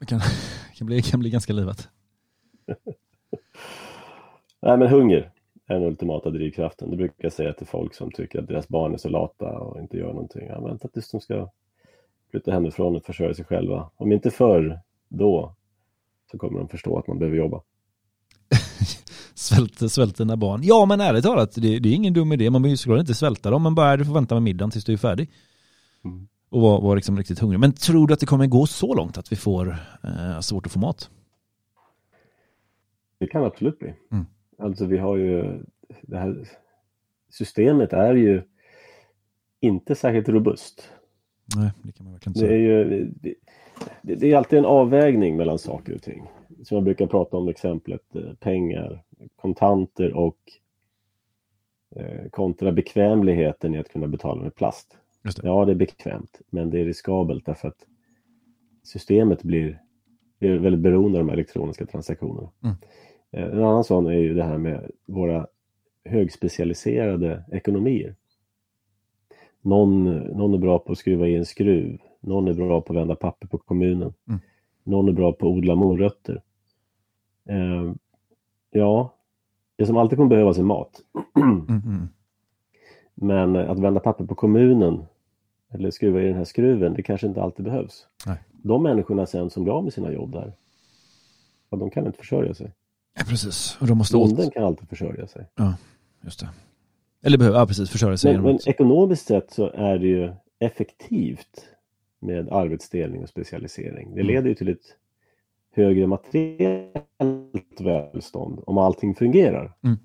Det kan, kan, bli, kan bli ganska livat. Nej, men hunger är den ultimata drivkraften. Det brukar jag säga till folk som tycker att deras barn är så lata och inte gör någonting. Ja, vänta tills de ska flytta hemifrån och försörja sig själva. Om inte förr, då så kommer de förstå att man behöver jobba. Svält, svält dina barn. Ja men ärligt talat, det, det är ingen dum idé. Man behöver ju såklart inte svälta dem, men bara du får vänta med middagen tills du är färdig. Mm. Och vara var liksom riktigt hungrig. Men tror du att det kommer gå så långt att vi får eh, svårt att få mat? Det kan absolut bli. Mm. Alltså vi har ju det här systemet är ju inte särskilt robust. Nej, det kan man verkligen Det säga. är ju det, det, det är alltid en avvägning mellan saker och ting. Som jag brukar prata om exemplet eh, pengar, kontanter och eh, kontra bekvämligheten i att kunna betala med plast. Det. Ja, det är bekvämt, men det är riskabelt därför att systemet blir är väldigt beroende av de elektroniska transaktionerna. Mm. Eh, En annan sån är ju det här med våra högspecialiserade ekonomier. Någon, någon är bra på att skruva i en skruv, någon är bra på att vända papper på kommunen, Mm. någon är bra på att odla morötter. Eh, ja, det som alltid kommer behövas är mat. Mm, mm. Men att vända papper på kommunen eller skruva i den här skruven, det kanske inte alltid behövs. Nej. De människorna sen som blir av med sina jobb där, ja, de kan inte försörja sig. Ja, precis. Och de måste åt... Bonden kan alltid försörja sig. Ja, just det. Eller behöver, ja precis, försörja sig Men, men ekonomiskt sett så är det ju effektivt med arbetsdelning och specialisering. Det Mm. leder ju till ett högre materiellt välstånd om allting fungerar. Mm.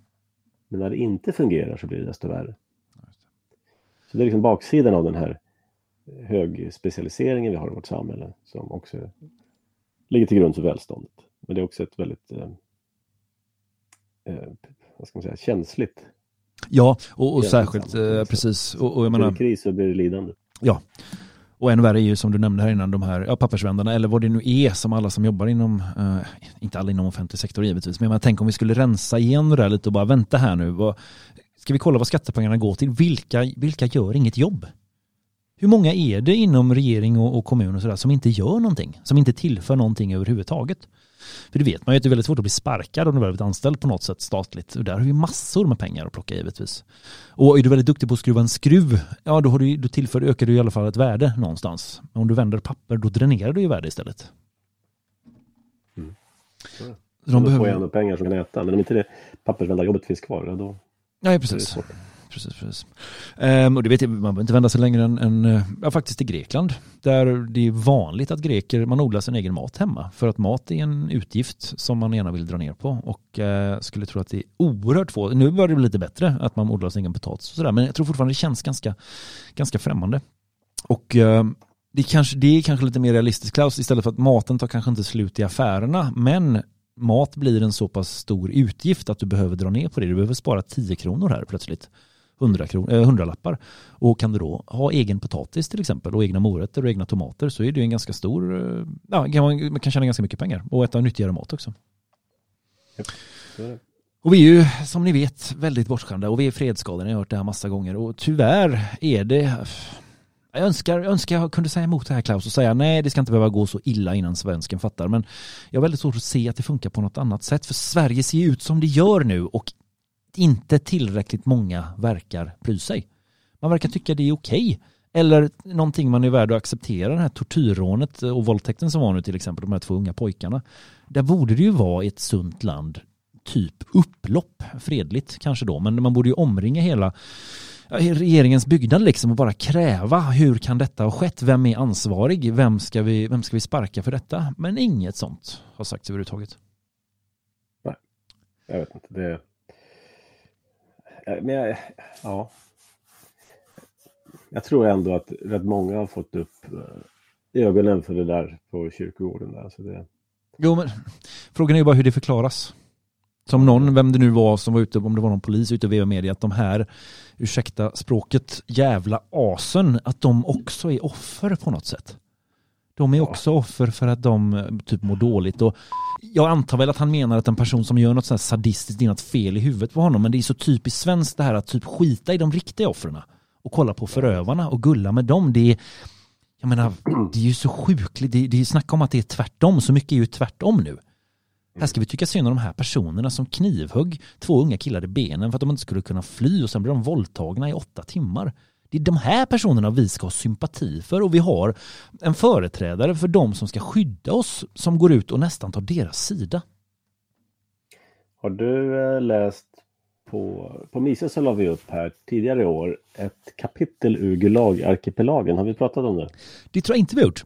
Men när det inte fungerar så blir det desto värre. Så det är liksom baksidan av den här högspecialiseringen vi har i vårt samhälle som också ligger till grund för välståndet. Men det är också ett väldigt eh, vad ska man säga, känsligt. Ja, och, och särskilt, eh, precis. Och, och jag menar, det kris så blir det lidande. Ja. Och än värre är ju som du nämnde här innan, de här ja, pappersvändarna, eller vad det nu är som alla som jobbar inom, eh, inte alla inom offentlig sektor givetvis, men jag menar, tänk om vi skulle rensa igenom det där lite och bara vänta här nu, vad, ska vi kolla vad skattepengarna går till? Vilka, vilka gör inget jobb? Hur många är det inom regering och, och kommun och sådär som inte gör någonting? Som inte tillför någonting överhuvudtaget? För det vet man ju att det är väldigt svårt att bli sparkad om du har blivit anställd på något sätt statligt. Och där har vi massor med pengar att plocka givetvis. Och är du väldigt duktig på att skruva en skruv, ja då, har du, då tillför, ökar du i alla fall ett värde någonstans. Om du vänder papper, då dränerar du ju värde istället. Så De de får behöver- jag ändå pengar som kan äta. Men om inte det pappersvändarjobbet finns kvar, ja, då Ja, precis precis, precis. Ehm, och det vet jag, man behöver inte vända sig längre än, än eh, ja, faktiskt till Grekland. Där det är vanligt att greker, man odlar sin egen mat hemma. För att mat är en utgift som man gärna vill dra ner på. Och eh, skulle tro att det är oerhört få, nu börjar det bli lite bättre att man odlar sin egen potatis och sådär. Men jag tror fortfarande det känns ganska, ganska främmande. Och eh, det, kanske, det är kanske lite mer realistiskt Klaus, istället för att maten tar kanske inte slut i affärerna. Men mat blir en så pass stor utgift att du behöver dra ner på det. Du behöver spara 10 kronor här plötsligt. 100, kron, eh, 100 lappar. Och kan du då ha egen potatis till exempel och egna morötter och egna tomater så är det ju en ganska stor, eh, ja, man, man kan tjäna ganska mycket pengar och äta nyttigare mat också. Och vi är ju som ni vet väldigt bortskämda och vi är fredsskadade, jag har hört det här massa gånger och tyvärr är det jag önskar, jag önskar jag kunde säga emot det här Klaus och säga nej det ska inte behöva gå så illa innan svensken fattar men jag har väldigt svårt att se att det funkar på något annat sätt för Sverige ser ju ut som det gör nu och inte tillräckligt många verkar bry sig. Man verkar tycka det är okej. Eller någonting man är värd att acceptera, det här tortyrrånet och våldtäkten som var nu till exempel, de här två unga pojkarna. Där borde det ju vara i ett sunt land typ upplopp, fredligt kanske då, men man borde ju omringa hela regeringens byggnad liksom och bara kräva hur kan detta ha skett? Vem är ansvarig? Vem ska vi, vem ska vi sparka för detta? Men inget sånt har sagts överhuvudtaget. Nej, Jag vet inte. Det... Eh, Men jag, ja. Jag tror ändå att rätt många har fått upp eh, ögonen för det där på kyrkogården. Där. Så det, Jo, men frågan är ju bara hur det förklaras. Som någon, vem det nu var som var ute, om det var någon polis ute vevade media, att de här, ursäkta språket, jävla asen, att de också är offer på något sätt. De är också offer för att de eh, typ mår dåligt. Och jag antar väl att han menar att en person som gör något sånt här sadistiskt, det är något fel i huvudet på honom. Men det är så typiskt svenskt det här att typ skita i de riktiga offren och kolla på förövarna och gulla med dem. Det är, jag menar, det är ju så sjukligt. Det, det är snacka om att det är tvärtom. Så mycket är ju tvärtom nu. Här ska vi tycka synd om de här personerna som knivhögg två unga killar i benen för att de inte skulle kunna fly och sen blir de våldtagna i åtta timmar. Det är de här personerna vi ska ha sympati för och vi har en företrädare för de som ska skydda oss som går ut och nästan tar deras sida. har du eh, läst på, på Mises så la vi upp här tidigare i år ett kapitel ur Gulag-arkipelagen. Har vi pratat om det? Det tror jag inte vi har gjort.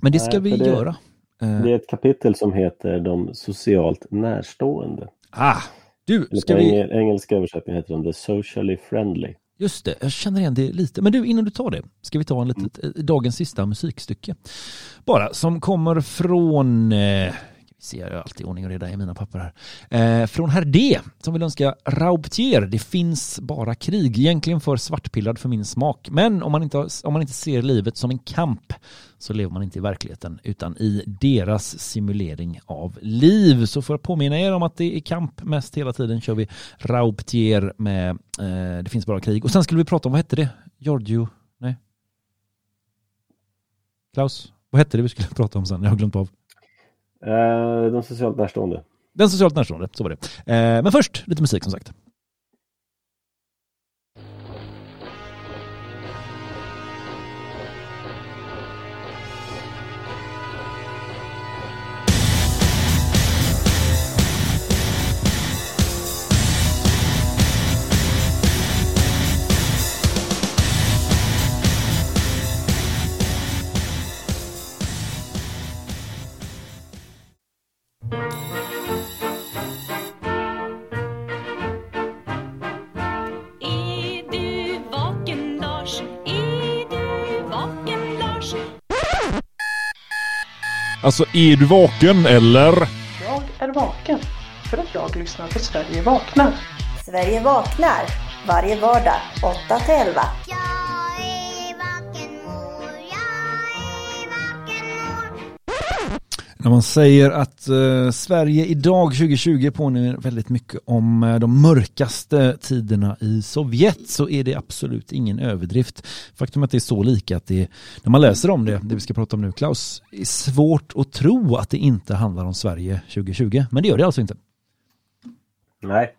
Men det ska Nej, vi för det- göra. Eh, Det är ett kapitel som heter De socialt närstående. Ah, du, ska vi... engel, engelska översättning heter de The Socially Friendly. Just det, jag känner igen det lite. Men du, innan du tar det, ska vi ta en litet, eh, dagens sista musikstycke. Bara, som kommer från, eh, ser jag alltid ordning och reda i mina papper här. Eh, från herr D som vill önska Raubtier. Det finns bara krig. Egentligen för svartpillad för min smak. Men om man, inte, om man inte ser livet som en kamp så lever man inte i verkligheten utan i deras simulering av liv. Så för att påminna er om att det är kamp mest hela tiden kör vi Raubtier med eh, Det finns bara krig. Och sen skulle vi prata om, vad hette det? Giorgio? Nej. Klaus? Vad hette det vi skulle prata om sen? Jag har glömt av. Eh, socialt närstående. Den socialt närstående, så var det. Eh, men först lite musik som sagt. Alltså, är du vaken eller? Jag är vaken för att jag lyssnar på Sverige vaknar. Sverige vaknar varje vardag 8 till 11. När man säger att eh, Sverige idag 2020 påminner väldigt mycket om eh, de mörkaste tiderna i Sovjet så är det absolut ingen överdrift. Faktum är att det är så lika att det, när man läser om det, det vi ska prata om nu Klaus, är svårt att tro att det inte handlar om Sverige 2020. Men det gör det alltså inte. Nej,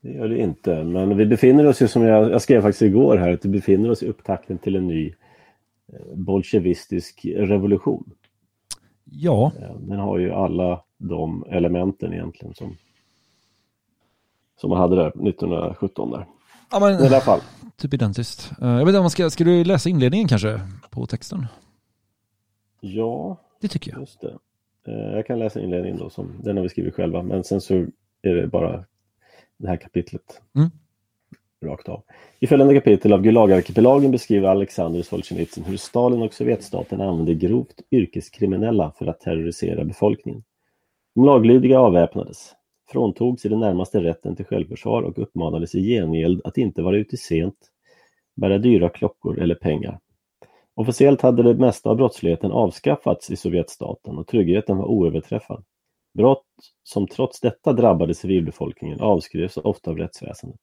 det gör det inte. Men vi befinner oss ju som jag, jag skrev faktiskt igår här, att vi befinner oss i upptakten till en ny eh, bolsjevistisk revolution. Ja. Den har ju alla de elementen egentligen som, som man hade där 1917 där. Ja, men, I alla fall. Typ identiskt. Eh, jag vet inte om man ska, ska du läsa inledningen kanske på texten? Ja, det tycker jag. Just det. Eh, Jag kan läsa inledningen då, som, den har vi skrivit själva, men sen så är det bara det här kapitlet. Mm. Rakt av. I följande kapitel av Gulagarkipelagen beskriver Alexander Solzhenitsyn hur Stalin och Sovjetstaten använde grovt yrkeskriminella för att terrorisera befolkningen. De laglydiga avväpnades, fråntogs i det närmaste rätten till självförsvar och uppmanades i gengäld att inte vara ute sent, bära dyra klockor eller pengar. Officiellt hade det mesta av brottsligheten avskaffats i Sovjetstaten och tryggheten var oöverträffad. Brott som trots detta drabbade civilbefolkningen avskrevs ofta av rättsväsendet.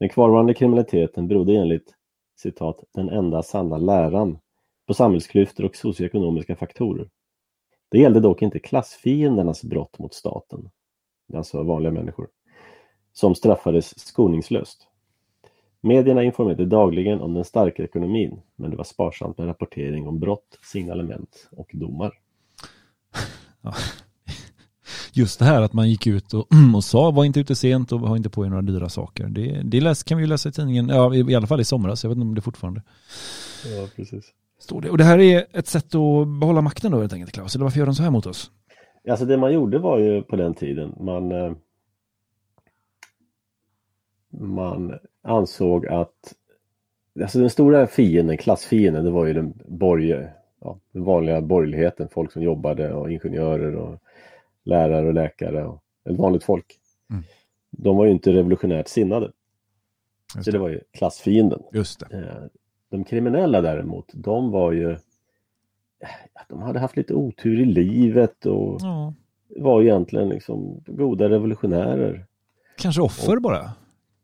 Den kvarvarande kriminaliteten berodde enligt citat, den enda sanna läran på samhällsklyftor och socioekonomiska faktorer. Det gällde dock inte klassfiendernas brott mot staten, alltså vanliga människor, som straffades skoningslöst. Medierna informerade dagligen om den starka ekonomin, men det var sparsamt med rapportering om brott, signalement och domar. Ja. Just det här att man gick ut och, och sa var inte ute sent och ha inte på er några dyra saker. Det, det läs, kan vi ju läsa i tidningen, ja, i, i alla fall i somras, jag vet inte om det fortfarande Ja, precis. står det. Och det här är ett sätt att behålla makten då helt enkelt Klaus, eller varför gör de så här mot oss? Alltså det man gjorde var ju på den tiden, man eh, man ansåg att alltså den stora fienden, klassfienden, det var ju den, borg, ja, den vanliga borgerligheten, folk som jobbade och ingenjörer och lärare och läkare och vanligt folk. Mm. De var ju inte revolutionärt sinnade. Just Så det var ju klassfienden. Just det. Eh, De kriminella däremot, de var ju ja, de hade haft lite otur i livet och Ja. var egentligen liksom goda revolutionärer. Kanske offer bara?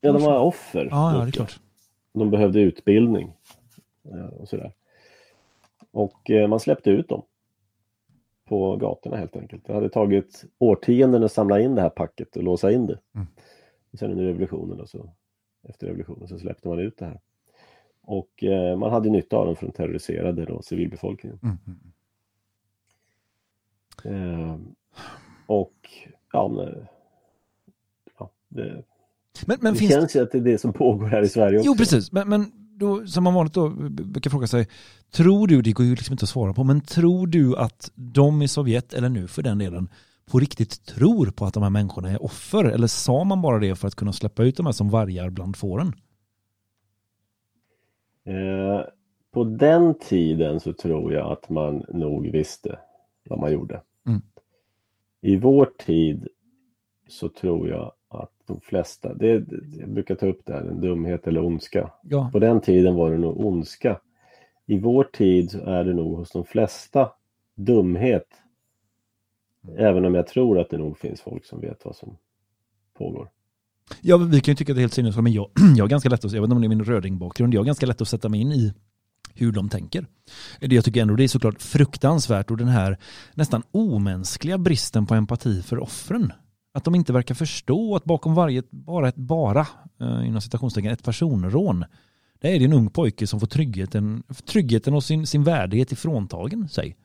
Ja, de var offer. Ja, ja, det är klart. De behövde utbildning eh, och sådär. Och eh, man släppte ut dem på gatorna helt enkelt. Det hade tagit årtionden att samla in det här packet och låsa in det. Mm. Och sen under revolutionen, och så, efter revolutionen så släppte man ut det här. Och eh, man hade nytta av dem för att terrorisera då, civilbefolkningen. Mm. mm. Eh, och ja, men, ja det, Men, men det finns känns ju att det är det som pågår här i Sverige också. Jo, precis. Men, men då, som man vanligt då brukar fråga sig, tror du, det går ju liksom inte att svara på, men tror du att de i Sovjet, eller nu för den delen, på riktigt tror på att de här människorna är offer? Eller sa man bara det för att kunna släppa ut de här som vargar bland fåren? Eh, på den tiden så tror jag att man nog visste vad man gjorde. Mm. I vår tid så tror jag att de flesta, det, jag brukar ta upp det här, en dumhet eller ondska. Ja. På den tiden var det nog ondska. I vår tid är det nog hos de flesta dumhet. Även om jag tror att det nog finns folk som vet vad som pågår. Ja, vi kan ju tycka att det är helt sinnes, men jag, jag har ganska lätt att, jag vet inte om det är min rödingbakgrund, jag har ganska lätt att sätta mig in i hur de tänker. Det jag tycker ändå det är såklart fruktansvärt och den här nästan omänskliga bristen på empati för offren. Att de inte verkar förstå att bakom varje, bara ett bara, eh, inom citationstecken, ett personrån, det är det en ung pojke som får tryggheten, tryggheten och sin, sin värdighet ifråntagen sig.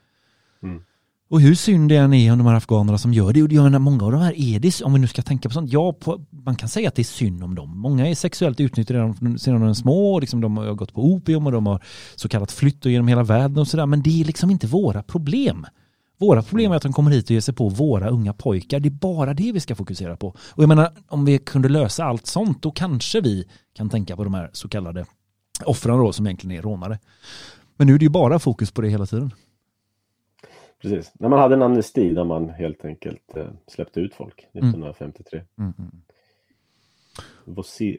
Mm. Och hur synd det än är om de här afghanerna som gör det, och jag menar, många av de här är det, om vi nu ska tänka på sånt, ja, på, man kan säga att det är synd om dem. Många är sexuellt utnyttjade redan sedan de är små, och liksom de har gått på opium och de har så kallat flytt genom hela världen och sådär, men det är liksom inte våra problem. Våra problem är att de kommer hit och ger sig på våra unga pojkar. Det är bara det vi ska fokusera på. Och jag menar, om vi kunde lösa allt sånt, då kanske vi kan tänka på de här så kallade offren då, som egentligen är rånare. Men nu är det ju bara fokus på det hela tiden. Precis. När man hade en amnesti där man helt enkelt eh, släppte ut folk 1953. Mm, mm.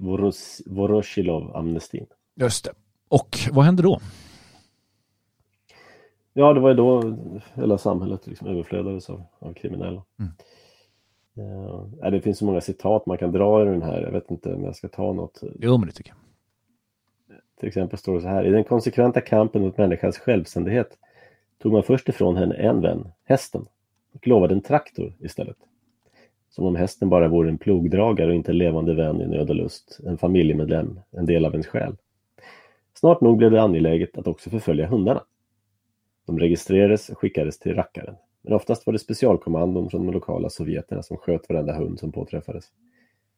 Voros- Voroshilov-amnestin. Just det. Och vad hände då? Ja, det var ju då hela samhället liksom överflödades av, av kriminella. Mm. Ja, det finns så många citat man kan dra i den här. Jag vet inte om jag ska ta något. Jo, men det tycker jag. Till exempel står det så här. I den konsekventa kampen mot människans självständighet tog man först ifrån henne en vän, hästen, och lovade en traktor istället. Som om hästen bara vore en plogdragare och inte en levande vän i nöd och lust, en familjemedlem, en del av ens själ. Snart nog blev det angeläget att också förfölja hundarna. De registrerades och skickades till rackaren, men oftast var det specialkommandon från de lokala sovjeterna som sköt varenda hund som påträffades.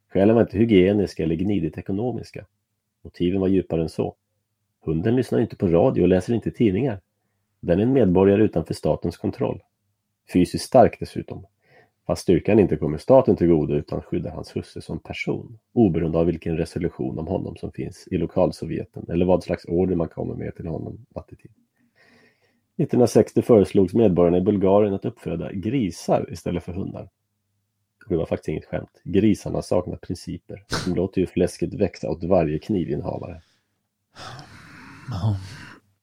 Skälen var inte hygieniska eller gnidigt ekonomiska. Motiven var djupare än så. Hunden lyssnar inte på radio och läser inte tidningar. Den är en medborgare utanför statens kontroll. Fysiskt stark dessutom. Fast styrkan inte kommer staten till godo utan skyddar hans husse som person. Oberoende av vilken resolution om honom som finns i lokalsovjeten eller vad slags order man kommer med till honom nattetid. 1960 föreslogs medborgarna i Bulgarien att uppföda grisar istället för hundar. Det var faktiskt inget skämt. Grisarna saknar principer. De låter ju fläsket växa åt varje knivinnehavare.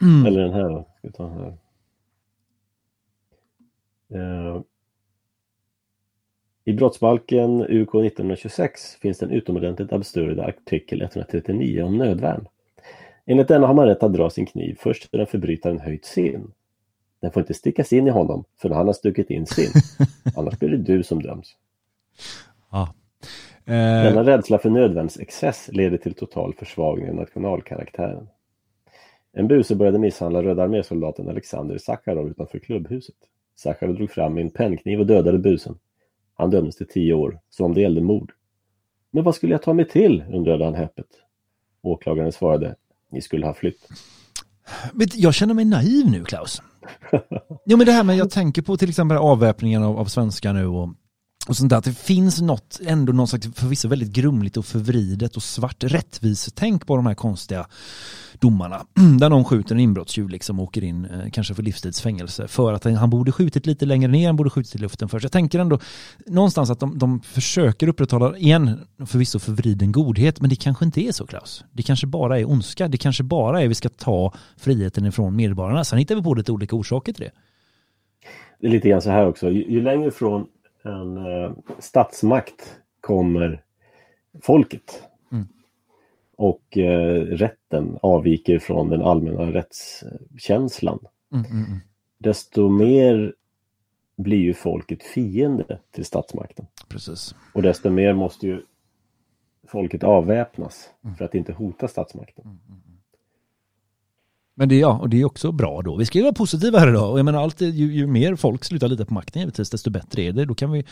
Mm. Eller den här. Ska ta den här. Eh, I brottsbalken UK 1926 finns det en utomordentligt absurd artikel 139 om nödvärn. Enligt denna har man rätt att dra sin kniv först sedan förbrytaren höjt sin. Den får inte stickas in i honom förrän han har stuckit in sin. Annars blir det du som döms. Ja. Denna rädsla för nödvärnsexcess leder till total försvagning av nationalkaraktären. En buse började misshandla Röda armésoldaten Alexander Sakharov utanför klubbhuset. Sakharov drog fram en pennkniv och dödade busen. Han dömdes till tio år, som om det gällde mord. Men vad skulle jag ta mig till? undrade han häpet. Åklagaren svarade, ni skulle ha flytt. Jag känner mig naiv nu Klaus. Jo men det här med, jag tänker på till exempel avväpningen av, av svenskar nu och, och sånt där, att det finns något, ändå någon slags förvisso väldigt grumligt och förvridet och svart rättvisetänk på de här konstiga domarna. Där någon skjuter en inbrottstjuv liksom och åker in, eh, kanske för livstidsfängelse, för att han borde skjutit lite längre ner, han borde skjutit i luften först. Jag tänker ändå någonstans att de, de försöker upprätthålla, igen, förvisso förvriden godhet, men det kanske inte är så Klaus. Det kanske bara är ondska, det kanske bara är vi ska ta friheten ifrån medborgarna. Sen hittar vi på lite olika orsaker till det. Det är lite grann så här också, ju, ju längre från en eh, statsmakt kommer folket Mm. och eh, rätten avviker från den allmänna rättskänslan, Mm, mm, mm. desto mer blir ju folket fiende till statsmakten. Precis. Och desto mer måste ju folket avväpnas Mm. för att inte hota statsmakten. Men det, ja, och det är också bra då. Vi ska ju vara positiva här idag. Och jag menar, alltid, ju, ju mer folk slutar lita på makten givetvis, desto bättre är det. Då kan vi,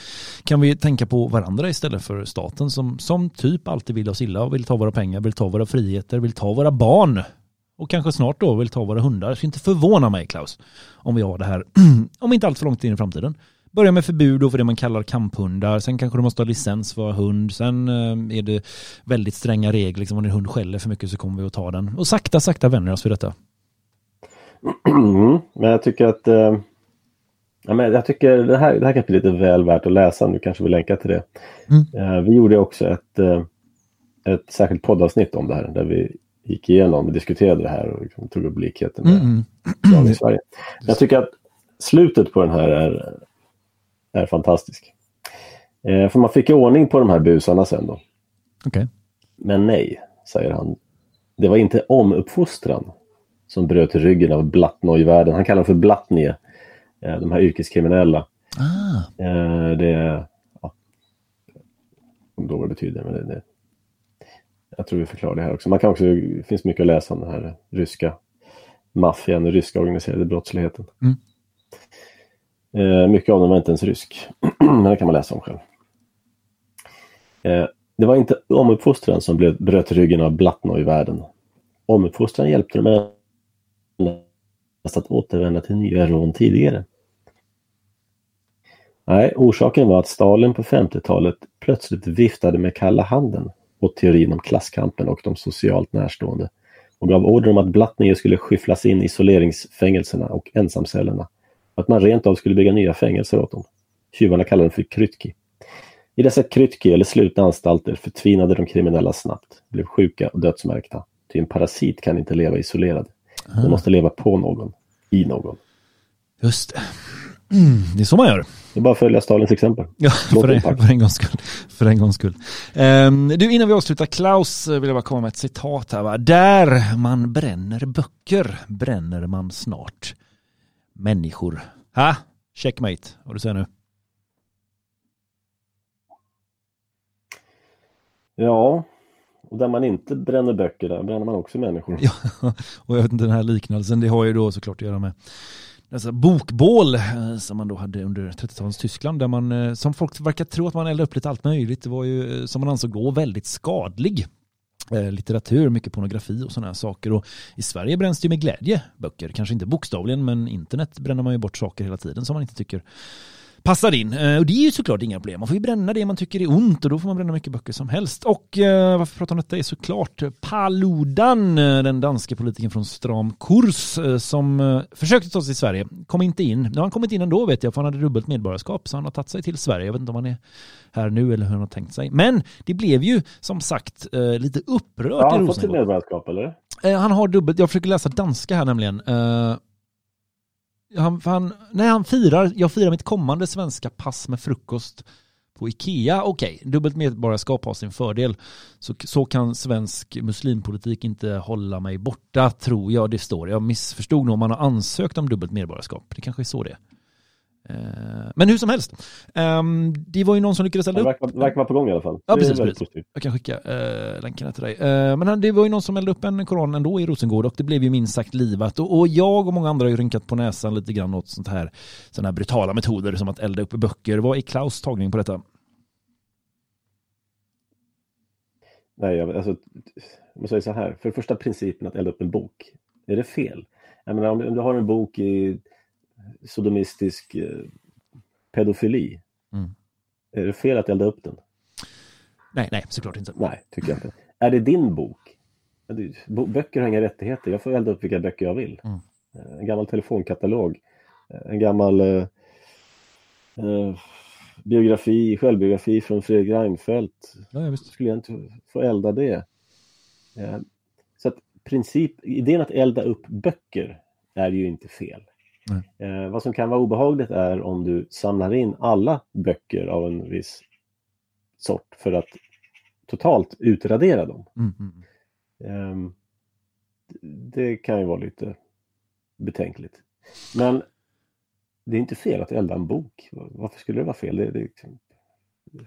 kan vi tänka på varandra istället för staten som, som typ alltid vill oss illa och vill ta våra pengar, vill ta våra friheter, vill ta våra barn. Och kanske snart då vill ta våra hundar. Det inte förvåna mig Klaus, om vi har det här, om inte allt för långt in i framtiden. Börja med förbud då för det man kallar kamphundar. Sen kanske du måste ha licens för att ha hund. Sen eh, är det väldigt stränga regler. Liksom om din hund skäller för mycket så kommer vi att ta den. Och sakta, sakta vänjer oss vid detta. Mm, Men jag tycker att eh, Ja, men jag tycker det här, det här kapitlet är väl värt att läsa. Nu kanske vi länkar till det. Mm. Eh, vi gjorde också ett, eh, ett särskilt poddavsnitt om det här där vi gick igenom och diskuterade det här och liksom tog upp likheten med Mm, dagen i Sverige. Jag tycker att slutet på den här är, är fantastisk. Eh, för man fick ordning på de här busarna sen då. Okej. Men nej, säger han. Det var inte omuppfostran som bröt ryggen av Blattnoj-världen. Han kallar dem för Blattnie, eh, de här yrkeskriminella. Ah. Eh, det är... Ja, vad det betyder, men det, det, jag tror vi förklarar det här också. Man kan också, det finns mycket att läsa om den här ryska maffian, den ryska organiserade brottsligheten. Mm. Eh, mycket av den var inte ens rysk, men det kan man läsa om själv. Eh, det var inte omuppfostran som blev, bröt ryggen av Blattnoj i världen. Omuppfostran hjälpte dem att återvända till nya rån tidigare. Nej, orsaken var att Stalin på 50-talet plötsligt viftade med kalla handen åt teorin om klasskampen och de socialt närstående och gav order om att Blattner skulle skyfflas in i isoleringsfängelserna och ensamcellerna. Att man rent av skulle bygga nya fängelser åt dem. Tjuvarna kallade dem för krytki. I dessa krytki, eller slutna anstalter, förtvinade de kriminella snabbt, blev sjuka och dödsmärkta. Ty en parasit kan inte leva isolerad. Den måste leva på någon, i någon. Just det. Mm, det är så man gör. Det är bara att följa Stalins exempel. Ja, för en, för en gångs skull. För en gångs skull. Ehm, du, innan vi avslutar Klaus eh, vill jag bara komma med ett citat här. Va? Där man bränner böcker bränner man snart människor. Ha? Checkmate, vad du säger nu? Ja, och där man inte bränner böcker, där bränner man också människor. Ja, och jag vet inte den här liknelsen, det har ju då såklart att göra med dessa bokbål eh, som man då hade under 30-talets Tyskland där man, eh, som folk verkar tro att man eldade upp lite allt möjligt. Det var ju, eh, som man ansåg då, väldigt skadlig. Litteratur, mycket pornografi och sådana här saker. Och I Sverige bränns det ju med glädje böcker, kanske inte bokstavligen men internet bränner man ju bort saker hela tiden som man inte tycker passar in. Eh, Och det är ju såklart inga problem. Man får ju bränna det man tycker är ont och då får man bränna mycket böcker som helst. Och eh, varför pratar om detta är såklart Paludan, eh, den danske politikern från Stram kurs som försökte ta sig till Sverige. Kom inte in. Nu har han kommit in ändå vet jag för han hade dubbelt medborgarskap så han har tagit sig till Sverige. Jag vet inte om han är här nu eller hur han har tänkt sig. Men det blev ju som sagt lite upprört Ja, i han har fått sitt Rosengård. medborgarskap, eller? Han har dubbelt, jag försöker läsa danska här nämligen. Han, han, nej, han firar, jag firar mitt kommande svenska pass med frukost på Ikea. Okej, dubbelt medborgarskap har sin fördel. Så, så kan svensk muslimpolitik inte hålla mig borta, tror jag det står. Jag missförstod nog om man har ansökt om dubbelt medborgarskap. Det kanske är så det är. Eh, Men hur som helst, ehm, det var ju någon som lyckades Det ställa upp verkar, verkar vara på gång i alla fall. Ja, Det precis. precis. Jag kan skicka eh, länkarna till dig. Eh, men det var ju någon som eldade upp en koran ändå i Rosengård och det blev ju minst sagt livat. Och, jag och många andra har ju rynkat på näsan lite grann åt sånt här, sådana här brutala metoder som att elda upp böcker. Vad är Klaus tagning på detta? Nej, jag, alltså, man säger så här. För det första principen att elda upp en bok. Är det fel? Jag menar, om du har en bok i sodomistisk eh, pedofili. Mm. Är det fel att elda upp den? Nej, nej, såklart inte. Nej, tycker jag inte. Är det din bok? Böcker har inga rättigheter. Jag får elda upp vilka böcker jag vill. Mm. Eh, En gammal telefonkatalog. Eh, En gammal eh, eh, biografi, självbiografi från Fredrik Reinfeldt. Ja, ja, visst. Skulle jag inte få elda det? Eh, Så att princip, idén att elda upp böcker är ju inte fel. Eh, vad som kan vara obehagligt är om du samlar in alla böcker av en viss sort för att totalt utradera dem. Mm. Ehm, det kan ju vara lite betänkligt. Men det är inte fel att elda en bok. Varför skulle det vara fel? Det, det,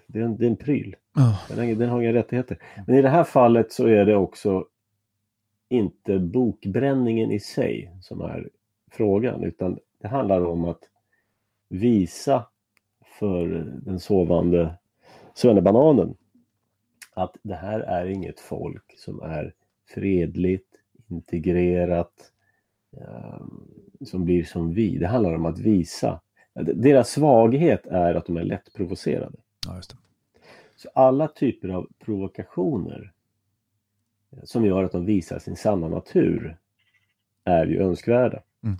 det, är, en, det är en pryl. Ja. Den, den har inga rättigheter. Men i det här fallet så är det också inte bokbränningen i sig som är frågan utan det handlar om att visa för den sovande svennebananen att det här är inget folk som är fredligt, integrerat, eh, som blir som vi. Det handlar om att visa. Deras svaghet är att de är lätt provocerade. Ja. Så alla typer av provokationer eh, som gör att de visar sin sanna natur är ju önskvärda. Mm.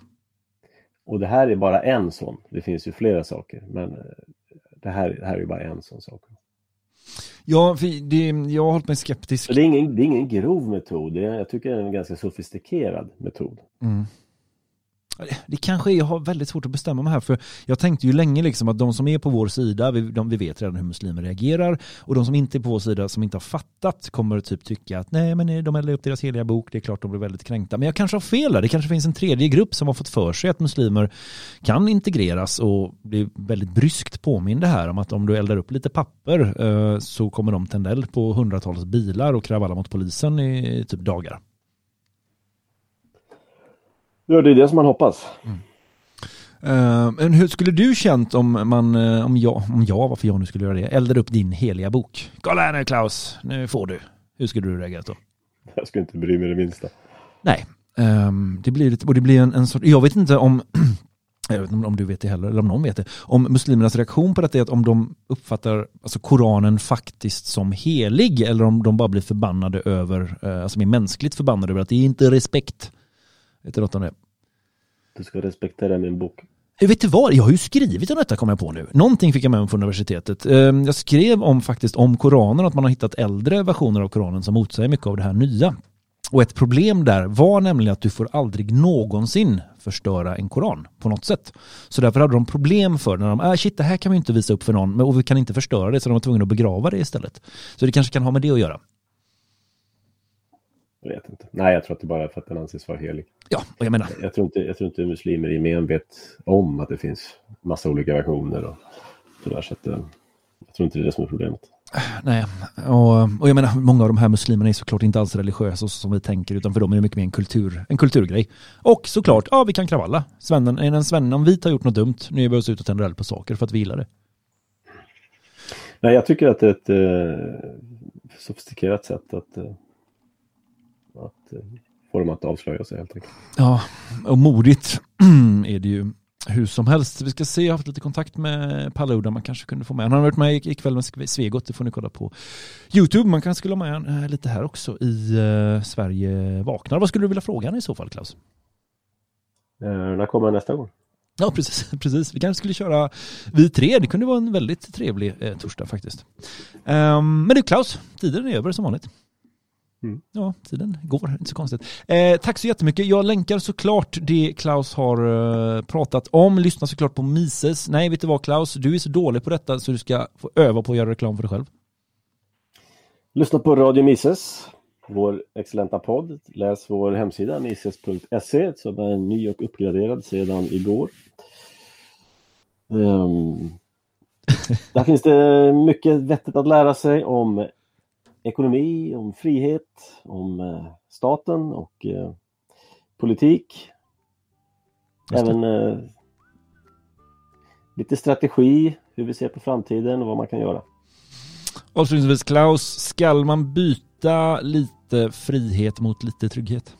Och det här är bara en sån. Det finns ju flera saker. Men eh, det här, det här är bara en sån sak. Ja, det, jag har hållit mig skeptisk. Det, är ingen, det är ingen grov metod. Det är, jag tycker det är en ganska sofistikerad metod. Mm. Det kanske är, jag har väldigt svårt att bestämma mig här för jag tänkte ju länge liksom att de som är på vår sida, vi, de, vi vet redan hur muslimer reagerar och de som inte är på vår sida som inte har fattat kommer typ tycka att nej men de eldar upp deras heliga bok, det är klart de blir väldigt kränkta. Men jag kanske har fel där, det kanske finns en tredje grupp som har fått för sig att muslimer kan integreras och blir väldigt bryskt påminda här om att om du eldar upp lite papper eh, så kommer de tända eld på hundratals bilar och kravalla mot polisen i typ dagar. Ja, det är det som man hoppas. Mm. Uh, men hur skulle du känt om man, uh, om jag, om jag, varför jag nu skulle göra det, eldade upp din heliga bok? Kolla här nu Klaus, nu får du. Hur skulle du reagera då? Jag skulle inte bry mig det minsta. Nej, um, det blir, och det blir en, en sorts, jag vet inte om jag vet inte om du vet det heller, eller om någon vet det, om muslimernas reaktion på detta är att om de uppfattar alltså Koranen faktiskt som helig eller om de bara blir förbannade över, uh, alltså mer mänskligt förbannade över att det är inte respekt Vet du något om det? Du ska respektera min bok. Jag vet du vad? Jag har ju skrivit om detta kom jag på nu. Någonting fick jag med mig från universitetet. Ehm, jag skrev om faktiskt om Koranen, att man har hittat äldre versioner av Koranen som motsäger mycket av det här nya. Och ett problem där var nämligen att du får aldrig någonsin förstöra en koran på något sätt. Så därför hade de problem för när de, äh, shit det här kan vi inte visa upp för någon och vi kan inte förstöra det så de var tvungna att begrava det istället. Så det kanske kan ha med det att göra. Jag vet inte. Nej, jag tror att det bara är för att den anses vara helig. Ja, och jag menar. Jag tror inte, jag tror inte muslimer i gemen vet om att det finns massa olika versioner och sådär. Så att, eh, jag tror inte det är det som är problemet. Nej, och, och jag menar många av de här muslimerna är såklart inte alls religiösa som vi tänker utan för dem är det mycket mer en, kultur, en kulturgrej. Och såklart, ja vi kan kravalla. Svennen, är en svenne, om vi har gjort något dumt, nu är vi oss ut och tänder eld på saker för att vi gillar det. Nej, jag tycker att det är ett eh, sofistikerat sätt att eh, att eh, få dem att avslöja sig helt enkelt. Ja, och modigt är det ju hur som helst. Vi ska se, jag har haft lite kontakt med Palle Uda, man kanske kunde få med. Han har varit med ikväll med Svegot, det får ni kolla på YouTube. Man kanske skulle ha med honom eh, lite här också i uh, Sverige vaknar. Vad skulle du vilja fråga honom i så fall, Klaus? Uh, när kommer han nästa gång? Ja, precis, precis. Vi kanske skulle köra vi tre. Det kunde vara en väldigt trevlig eh, torsdag faktiskt. Um, men du Klaus, tiden är över som vanligt. Mm. Ja, tiden går, inte så konstigt. Eh, tack så jättemycket. Jag länkar såklart det Klaus har eh, pratat om. Lyssna såklart på Mises. Nej, vet du vad Klaus? Du är så dålig på detta så du ska få öva på att göra reklam för dig själv. Lyssna på Radio Mises, vår excellenta podd. Läs vår hemsida mises.se som är ny och uppgraderad sedan igår. Um, där finns det mycket vettigt att lära sig om ekonomi, om frihet, om eh, staten och eh, politik. Även eh, lite strategi, hur vi ser på framtiden och vad man kan göra. Avslutningsvis Klaus, skall man byta lite frihet mot lite trygghet?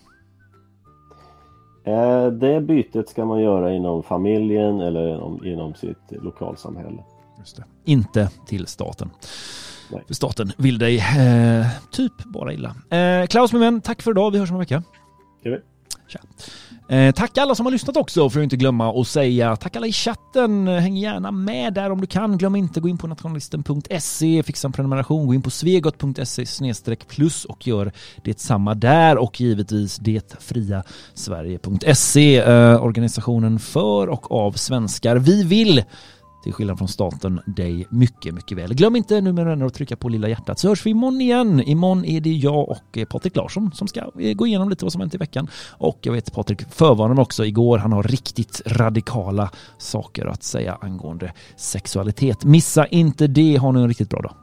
Det bytet ska man göra inom familjen eller inom, inom sitt lokalsamhälle. Inte till staten. Nej. För staten vill dig eh, typ bara illa. Eh, Klaus min vän, tack för idag. Vi hörs om en vecka. Det. Eh, tack alla som har lyssnat också, för att inte glömma att säga tack alla i chatten. Häng gärna med där om du kan. Glöm inte gå in på nationalisten.se, fixa en prenumeration, gå in på svegot.se plus och gör detsamma där och givetvis detfria sverige.se, eh, organisationen för och av svenskar. Vi vill till skillnad från staten dig mycket, mycket väl. Glöm inte nu med vänner att trycka på lilla hjärtat så hörs vi imorgon igen. Imorgon är det jag och eh, Patrik Larsson som ska eh, gå igenom lite vad som hänt i veckan. Och jag vet Patrik förvarnade också igår. Han har riktigt radikala saker att säga angående sexualitet. Missa inte det. Ha nu en riktigt bra dag.